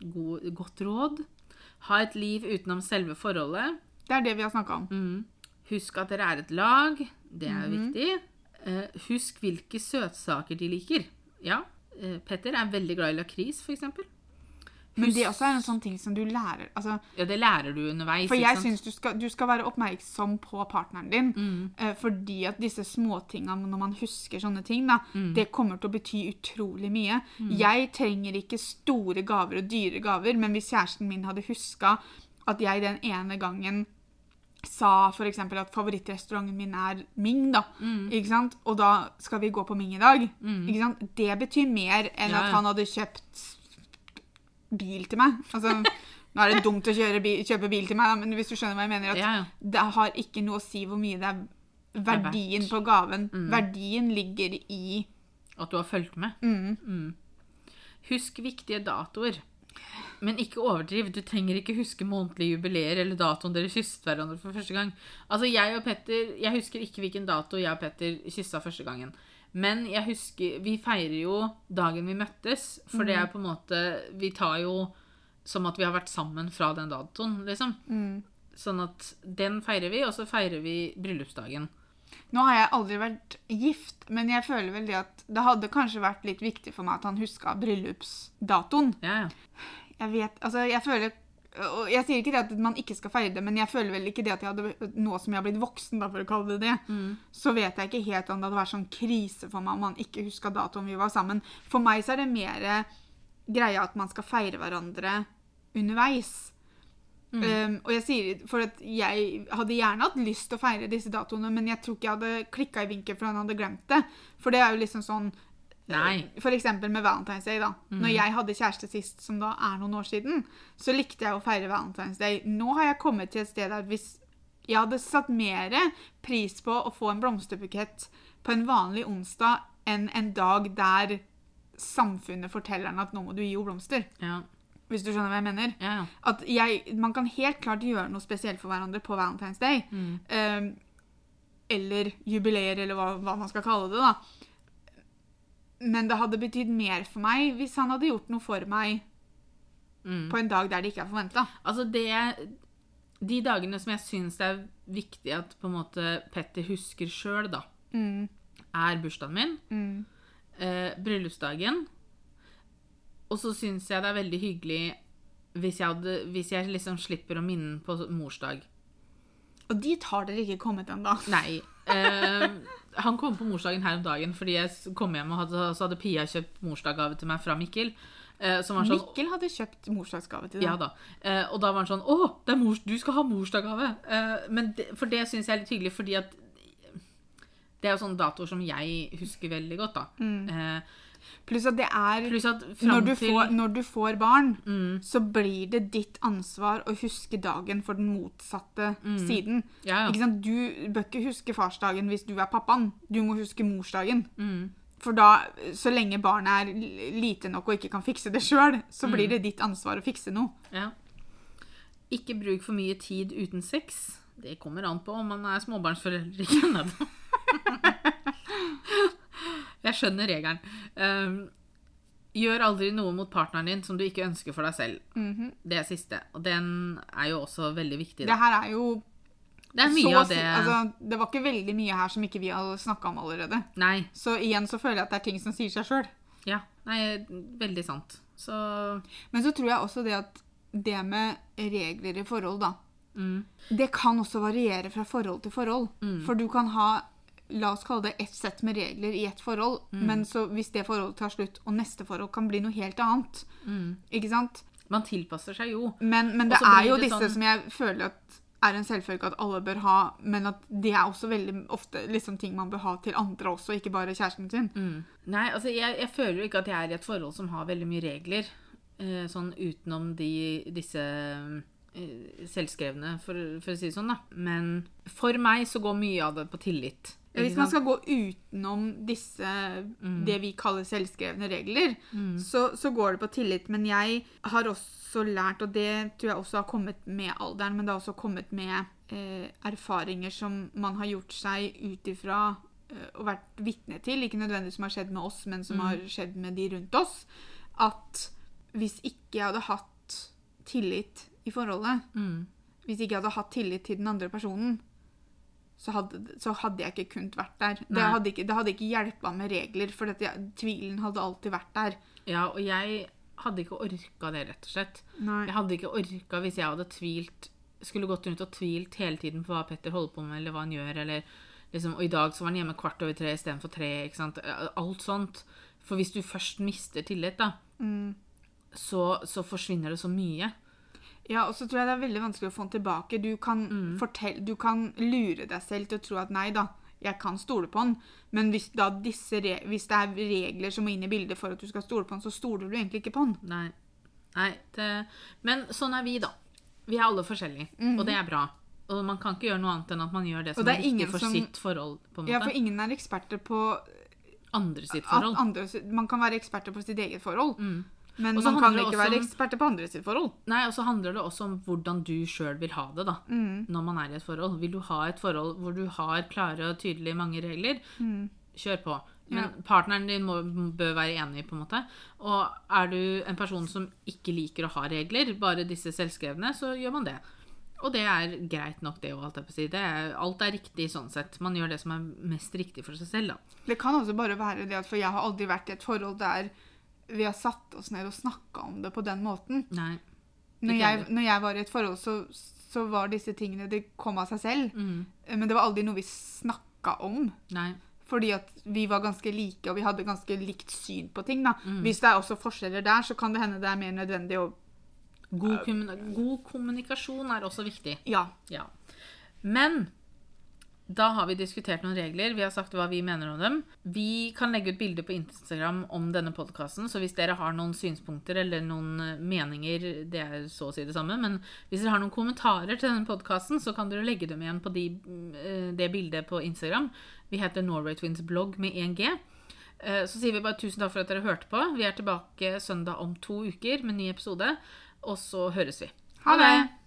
[SPEAKER 2] God, godt råd. Ha et liv utenom selve forholdet.
[SPEAKER 1] Det er det vi har snakka om.
[SPEAKER 2] Mm. Husk at dere er et lag. Det er viktig. Eh, husk hvilke søtsaker de liker. Ja, eh, Petter er veldig glad i lakris, f.eks.
[SPEAKER 1] Men det også er en sånn ting som du lærer. Altså,
[SPEAKER 2] Ja, det lærer du underveis.
[SPEAKER 1] for jeg syns du, du skal være oppmerksom på partneren din.
[SPEAKER 2] Mm.
[SPEAKER 1] eh, fordi at disse småtingene, når man husker sånne ting, da,
[SPEAKER 2] Mm.
[SPEAKER 1] det kommer til å bety utrolig mye. Jeg trenger ikke store gaver og dyre gaver, men hvis kjæresten min hadde huska at jeg den ene gangen sa f.eks. at favorittrestauranten min er Ming, da.
[SPEAKER 2] Mm.
[SPEAKER 1] Ikke sant? Og da skal vi gå på Ming i dag. Ikke sant? Det betyr mer enn
[SPEAKER 2] Ja,
[SPEAKER 1] at han hadde kjøpt bil til meg. Altså, nå er det dumt å bil, kjøpe bil til meg, men hvis du skjønner hva jeg mener.
[SPEAKER 2] Ja, ja.
[SPEAKER 1] det har ikke noe å si hvor mye det er verdien på gaven.
[SPEAKER 2] Mm.
[SPEAKER 1] Verdien ligger i
[SPEAKER 2] At du har fulgt med.
[SPEAKER 1] mm,
[SPEAKER 2] Mm. Husk viktige datoer. Men ikke overdriv. Du trenger ikke huske månedlige jubileer eller datoen dere kysset hverandre for første gang. Altså, Jeg og Petter, jeg husker ikke hvilken dato jeg og Petter kyssa første gangen. Men jeg husker, vi feirer jo dagen vi møttes, for det er på en måte Vi tar jo som at vi har vært sammen fra den datoen, liksom.
[SPEAKER 1] mm.
[SPEAKER 2] Sånn at den feirer vi, og så feirer vi bryllupsdagen.
[SPEAKER 1] Nå har jeg aldri vært gift, men jeg føler vel det at det hadde kanskje vært litt viktig for meg at han huska bryllupsdatoen.
[SPEAKER 2] Ja, ja.
[SPEAKER 1] Jeg vet, altså jeg føler og Jeg sier ikke det at man ikke skal feire det, men jeg føler vel ikke det at jeg hadde Nå som jeg har blitt voksen, da, for å kalle det det,
[SPEAKER 2] Mm.
[SPEAKER 1] så vet jeg ikke helt om det hadde vært sånn krise for meg om man ikke huska datoen vi var sammen. For meg så er det mer greia at man skal feire hverandre underveis. Um, og jeg sier For at jeg hadde gjerne hatt lyst til å feire disse datoene, men jeg tror ikke jeg hadde klikka i vinkel for han hadde glemt det. For det er jo liksom sånn
[SPEAKER 2] Nei.
[SPEAKER 1] For eksempel med Valentine's Day. da. Når jeg hadde kjæreste sist, som da er noen år siden, så likte jeg å feire Valentine's Day. Nå har jeg kommet til et sted der hvis jeg hadde satt mer pris på å få en blomsterbukett på en vanlig onsdag enn en dag der samfunnet forteller den at nå må du gi henne blomster.
[SPEAKER 2] Ja,
[SPEAKER 1] Hvis du skjønner hva jeg mener?
[SPEAKER 2] ja. ja.
[SPEAKER 1] At jeg, Man kan helt klart gjøre noe spesielt for hverandre på Valentine's Day.
[SPEAKER 2] Mm.
[SPEAKER 1] Um, eller jubileer, eller hva, hva man skal kalle det. da. Men det hadde betydd mer for meg hvis han hadde gjort noe for meg
[SPEAKER 2] Mm.
[SPEAKER 1] på en dag der det ikke er forventa.
[SPEAKER 2] Altså det De dagene som jeg syns det er viktig at på en måte Petter husker sjøl, da,
[SPEAKER 1] Mm,
[SPEAKER 2] er bursdagen min,
[SPEAKER 1] mm,
[SPEAKER 2] eh, bryllupsdagen, og så syns jeg det er veldig hyggelig hvis jeg, hadde, hvis jeg liksom slipper å minne på morsdag.
[SPEAKER 1] Og dit har dere ikke kommet ennå.
[SPEAKER 2] Nei. Eh, han kom på morsdagen her om dagen fordi jeg kom hjem og hadde, så hadde Pia kjøpt morsdagsgave til meg fra Mikkel. Eh, som var sånn
[SPEAKER 1] Mikkel hadde kjøpt morsdagsgave til deg.
[SPEAKER 2] Ja da. Eh, og da var han sånn Å, det mors, du skal ha morsdagsgave! Eh, det, for det syns jeg er litt hyggelig, fordi at det er jo sånne datoer som jeg husker veldig godt, da. Eh,
[SPEAKER 1] Pluss at det er
[SPEAKER 2] pluss at
[SPEAKER 1] når du,
[SPEAKER 2] til
[SPEAKER 1] får, når du får barn,
[SPEAKER 2] mm,
[SPEAKER 1] så blir det ditt ansvar å huske dagen for den motsatte siden.
[SPEAKER 2] Ja, ja.
[SPEAKER 1] Du bør ikke huske farsdagen hvis du er pappaen. Du må huske morsdagen.
[SPEAKER 2] Mm,
[SPEAKER 1] For da, så lenge barnet er lite nok og ikke kan fikse det sjøl, så blir det ditt ansvar å fikse noe.
[SPEAKER 2] ja. Ikke bruk for mye tid uten sex. Det kommer an på om man er småbarnsforelder. Jeg skjønner regelen. Um, gjør aldri noe mot partneren din som du ikke ønsker for deg selv.
[SPEAKER 1] Mhm.
[SPEAKER 2] Det er siste. Og den er jo også veldig viktig.
[SPEAKER 1] Det her er jo
[SPEAKER 2] Det er mye
[SPEAKER 1] så,
[SPEAKER 2] av det
[SPEAKER 1] altså, Det var ikke veldig mye her som ikke vi har snakka om allerede.
[SPEAKER 2] Nei.
[SPEAKER 1] Så igjen så føler jeg at det er ting som sier seg sjøl.
[SPEAKER 2] Ja. Nei, veldig sant. Så
[SPEAKER 1] Men så tror jeg også det at det med regler i forhold, da
[SPEAKER 2] mm,
[SPEAKER 1] Det kan også variere fra forhold til forhold.
[SPEAKER 2] Mm.
[SPEAKER 1] For du kan ha La oss kalle det ett sett med regler i ett forhold,
[SPEAKER 2] Mm.
[SPEAKER 1] men så hvis det forholdet tar slutt, og neste forhold kan bli noe helt annet.
[SPEAKER 2] mm.
[SPEAKER 1] Ikke sant?
[SPEAKER 2] Man tilpasser seg jo.
[SPEAKER 1] Men, men det er jo
[SPEAKER 2] det
[SPEAKER 1] disse
[SPEAKER 2] sånn-
[SPEAKER 1] som jeg føler at er en selvfølge at alle bør ha, men at det er også veldig ofte liksom ting man bør ha til andre også, ikke bare kjæresten sin.
[SPEAKER 2] Mm. Nei, altså jeg, jeg føler jo ikke at jeg er i et forhold som har veldig mye regler. Eh, sånn utenom de, disse eh, selvskrevne, for, for å si det sånn, da. Men for meg så går mye av det på tillit.
[SPEAKER 1] Ja, Hvis man skal gå utenom disse, det vi kaller selvskrevne regler,
[SPEAKER 2] Mm.
[SPEAKER 1] så, så går det på tillit. Men jeg har også lært, og det tror jeg også har kommet med alderen, men det har også kommet med eh, erfaringer som man har gjort seg ut ifra eh, og vært vitne til, ikke nødvendigvis som har skjedd med oss, men som har skjedd med de rundt oss, at hvis ikke jeg hadde hatt tillit i forholdet,
[SPEAKER 2] Mm.
[SPEAKER 1] hvis ikke jeg hadde hatt tillit til den andre personen, så hadde, så hadde jeg ikke kunnet vært der. Det
[SPEAKER 2] Nei.
[SPEAKER 1] hadde ikke, det hadde ikke hjelpa med regler, for dette, tvilen hadde alltid vært der.
[SPEAKER 2] Ja, og jeg hadde ikke orka det, rett og slett.
[SPEAKER 1] Nei.
[SPEAKER 2] Jeg hadde ikke orka hvis jeg hadde tvilt Skulle gått rundt og tvilt hele tiden på hva Petter holder på med, eller hva han gjør, eller liksom Og i dag så var han hjemme kvart over tre istedenfor tre, ikke sant. Alt sånt. For hvis du først mister tillit, da,
[SPEAKER 1] Mm.
[SPEAKER 2] så, så forsvinner det så mye.
[SPEAKER 1] Ja, og så tror jeg det er veldig vanskelig å få den tilbake. Du kan,
[SPEAKER 2] Mm.
[SPEAKER 1] fortell, du kan lure deg selv til å tro at nei da, jeg kan stole på den, Men hvis, disse hvis det er regler som må inn i bildet for at du skal stole på den, så stoler du egentlig ikke på den.
[SPEAKER 2] Nei. Nei det, men sånn er vi, da. Vi er alle forskjellige, og det er bra. Og man kan ikke gjøre noe annet enn at man gjør det som
[SPEAKER 1] det
[SPEAKER 2] er,
[SPEAKER 1] er
[SPEAKER 2] riktig for
[SPEAKER 1] som-
[SPEAKER 2] sitt forhold.
[SPEAKER 1] Ja, for ingen er eksperter på
[SPEAKER 2] Andre sitt forhold.
[SPEAKER 1] andre, Man kan være eksperter på sitt eget forhold,
[SPEAKER 2] Mm. Så
[SPEAKER 1] man kan ikke være eksperter på andre sitt forhold.
[SPEAKER 2] Nei, og så handler det også om hvordan du sjøl vil ha det, da.
[SPEAKER 1] Mm.
[SPEAKER 2] Når man er i et forhold. Vil du ha et forhold hvor du har klare og tydelige mange regler, kjør på. Men
[SPEAKER 1] Ja.
[SPEAKER 2] partneren din må, bør være enig, på en måte. Og er du en person som ikke liker å ha regler, bare disse selvskrevne, så gjør man det. Og det er greit nok, det òg, si. Det er, alt er riktig sånn sett. Man gjør det som er mest riktig for seg selv, da.
[SPEAKER 1] Det kan også bare være det at For jeg har aldri vært i et forhold der vi har satt oss ned og snakka om det på den måten.
[SPEAKER 2] Nei.
[SPEAKER 1] Når jeg, når jeg var i et forhold, så, så var disse tingene Det kom av seg selv.
[SPEAKER 2] Mm.
[SPEAKER 1] Men det var aldri noe vi snakka om.
[SPEAKER 2] Nei.
[SPEAKER 1] Fordi at vi var ganske like, og vi hadde ganske likt syn på ting.
[SPEAKER 2] Mm.
[SPEAKER 1] Hvis det er også forskjeller der, så kan det hende det er mer nødvendig å
[SPEAKER 2] god kommunikasjon er også viktig.
[SPEAKER 1] Ja.
[SPEAKER 2] Ja. Men da har vi diskutert noen regler. Vi har sagt hva vi mener om dem. Vi kan legge ut bilder på Instagram om denne podkasten, så hvis dere har noen synspunkter eller noen eh, meninger, det er så å si det samme, men hvis dere har noen kommentarer til denne podkasten, så kan dere legge dem igjen på de, eh, det bildet på Instagram. Vi heter Norway Twins blogg med 1G. Eh, Så sier vi bare tusen takk for at dere hørte på. Vi er tilbake søndag om to uker med ny episode, og så høres vi.
[SPEAKER 1] Ha det!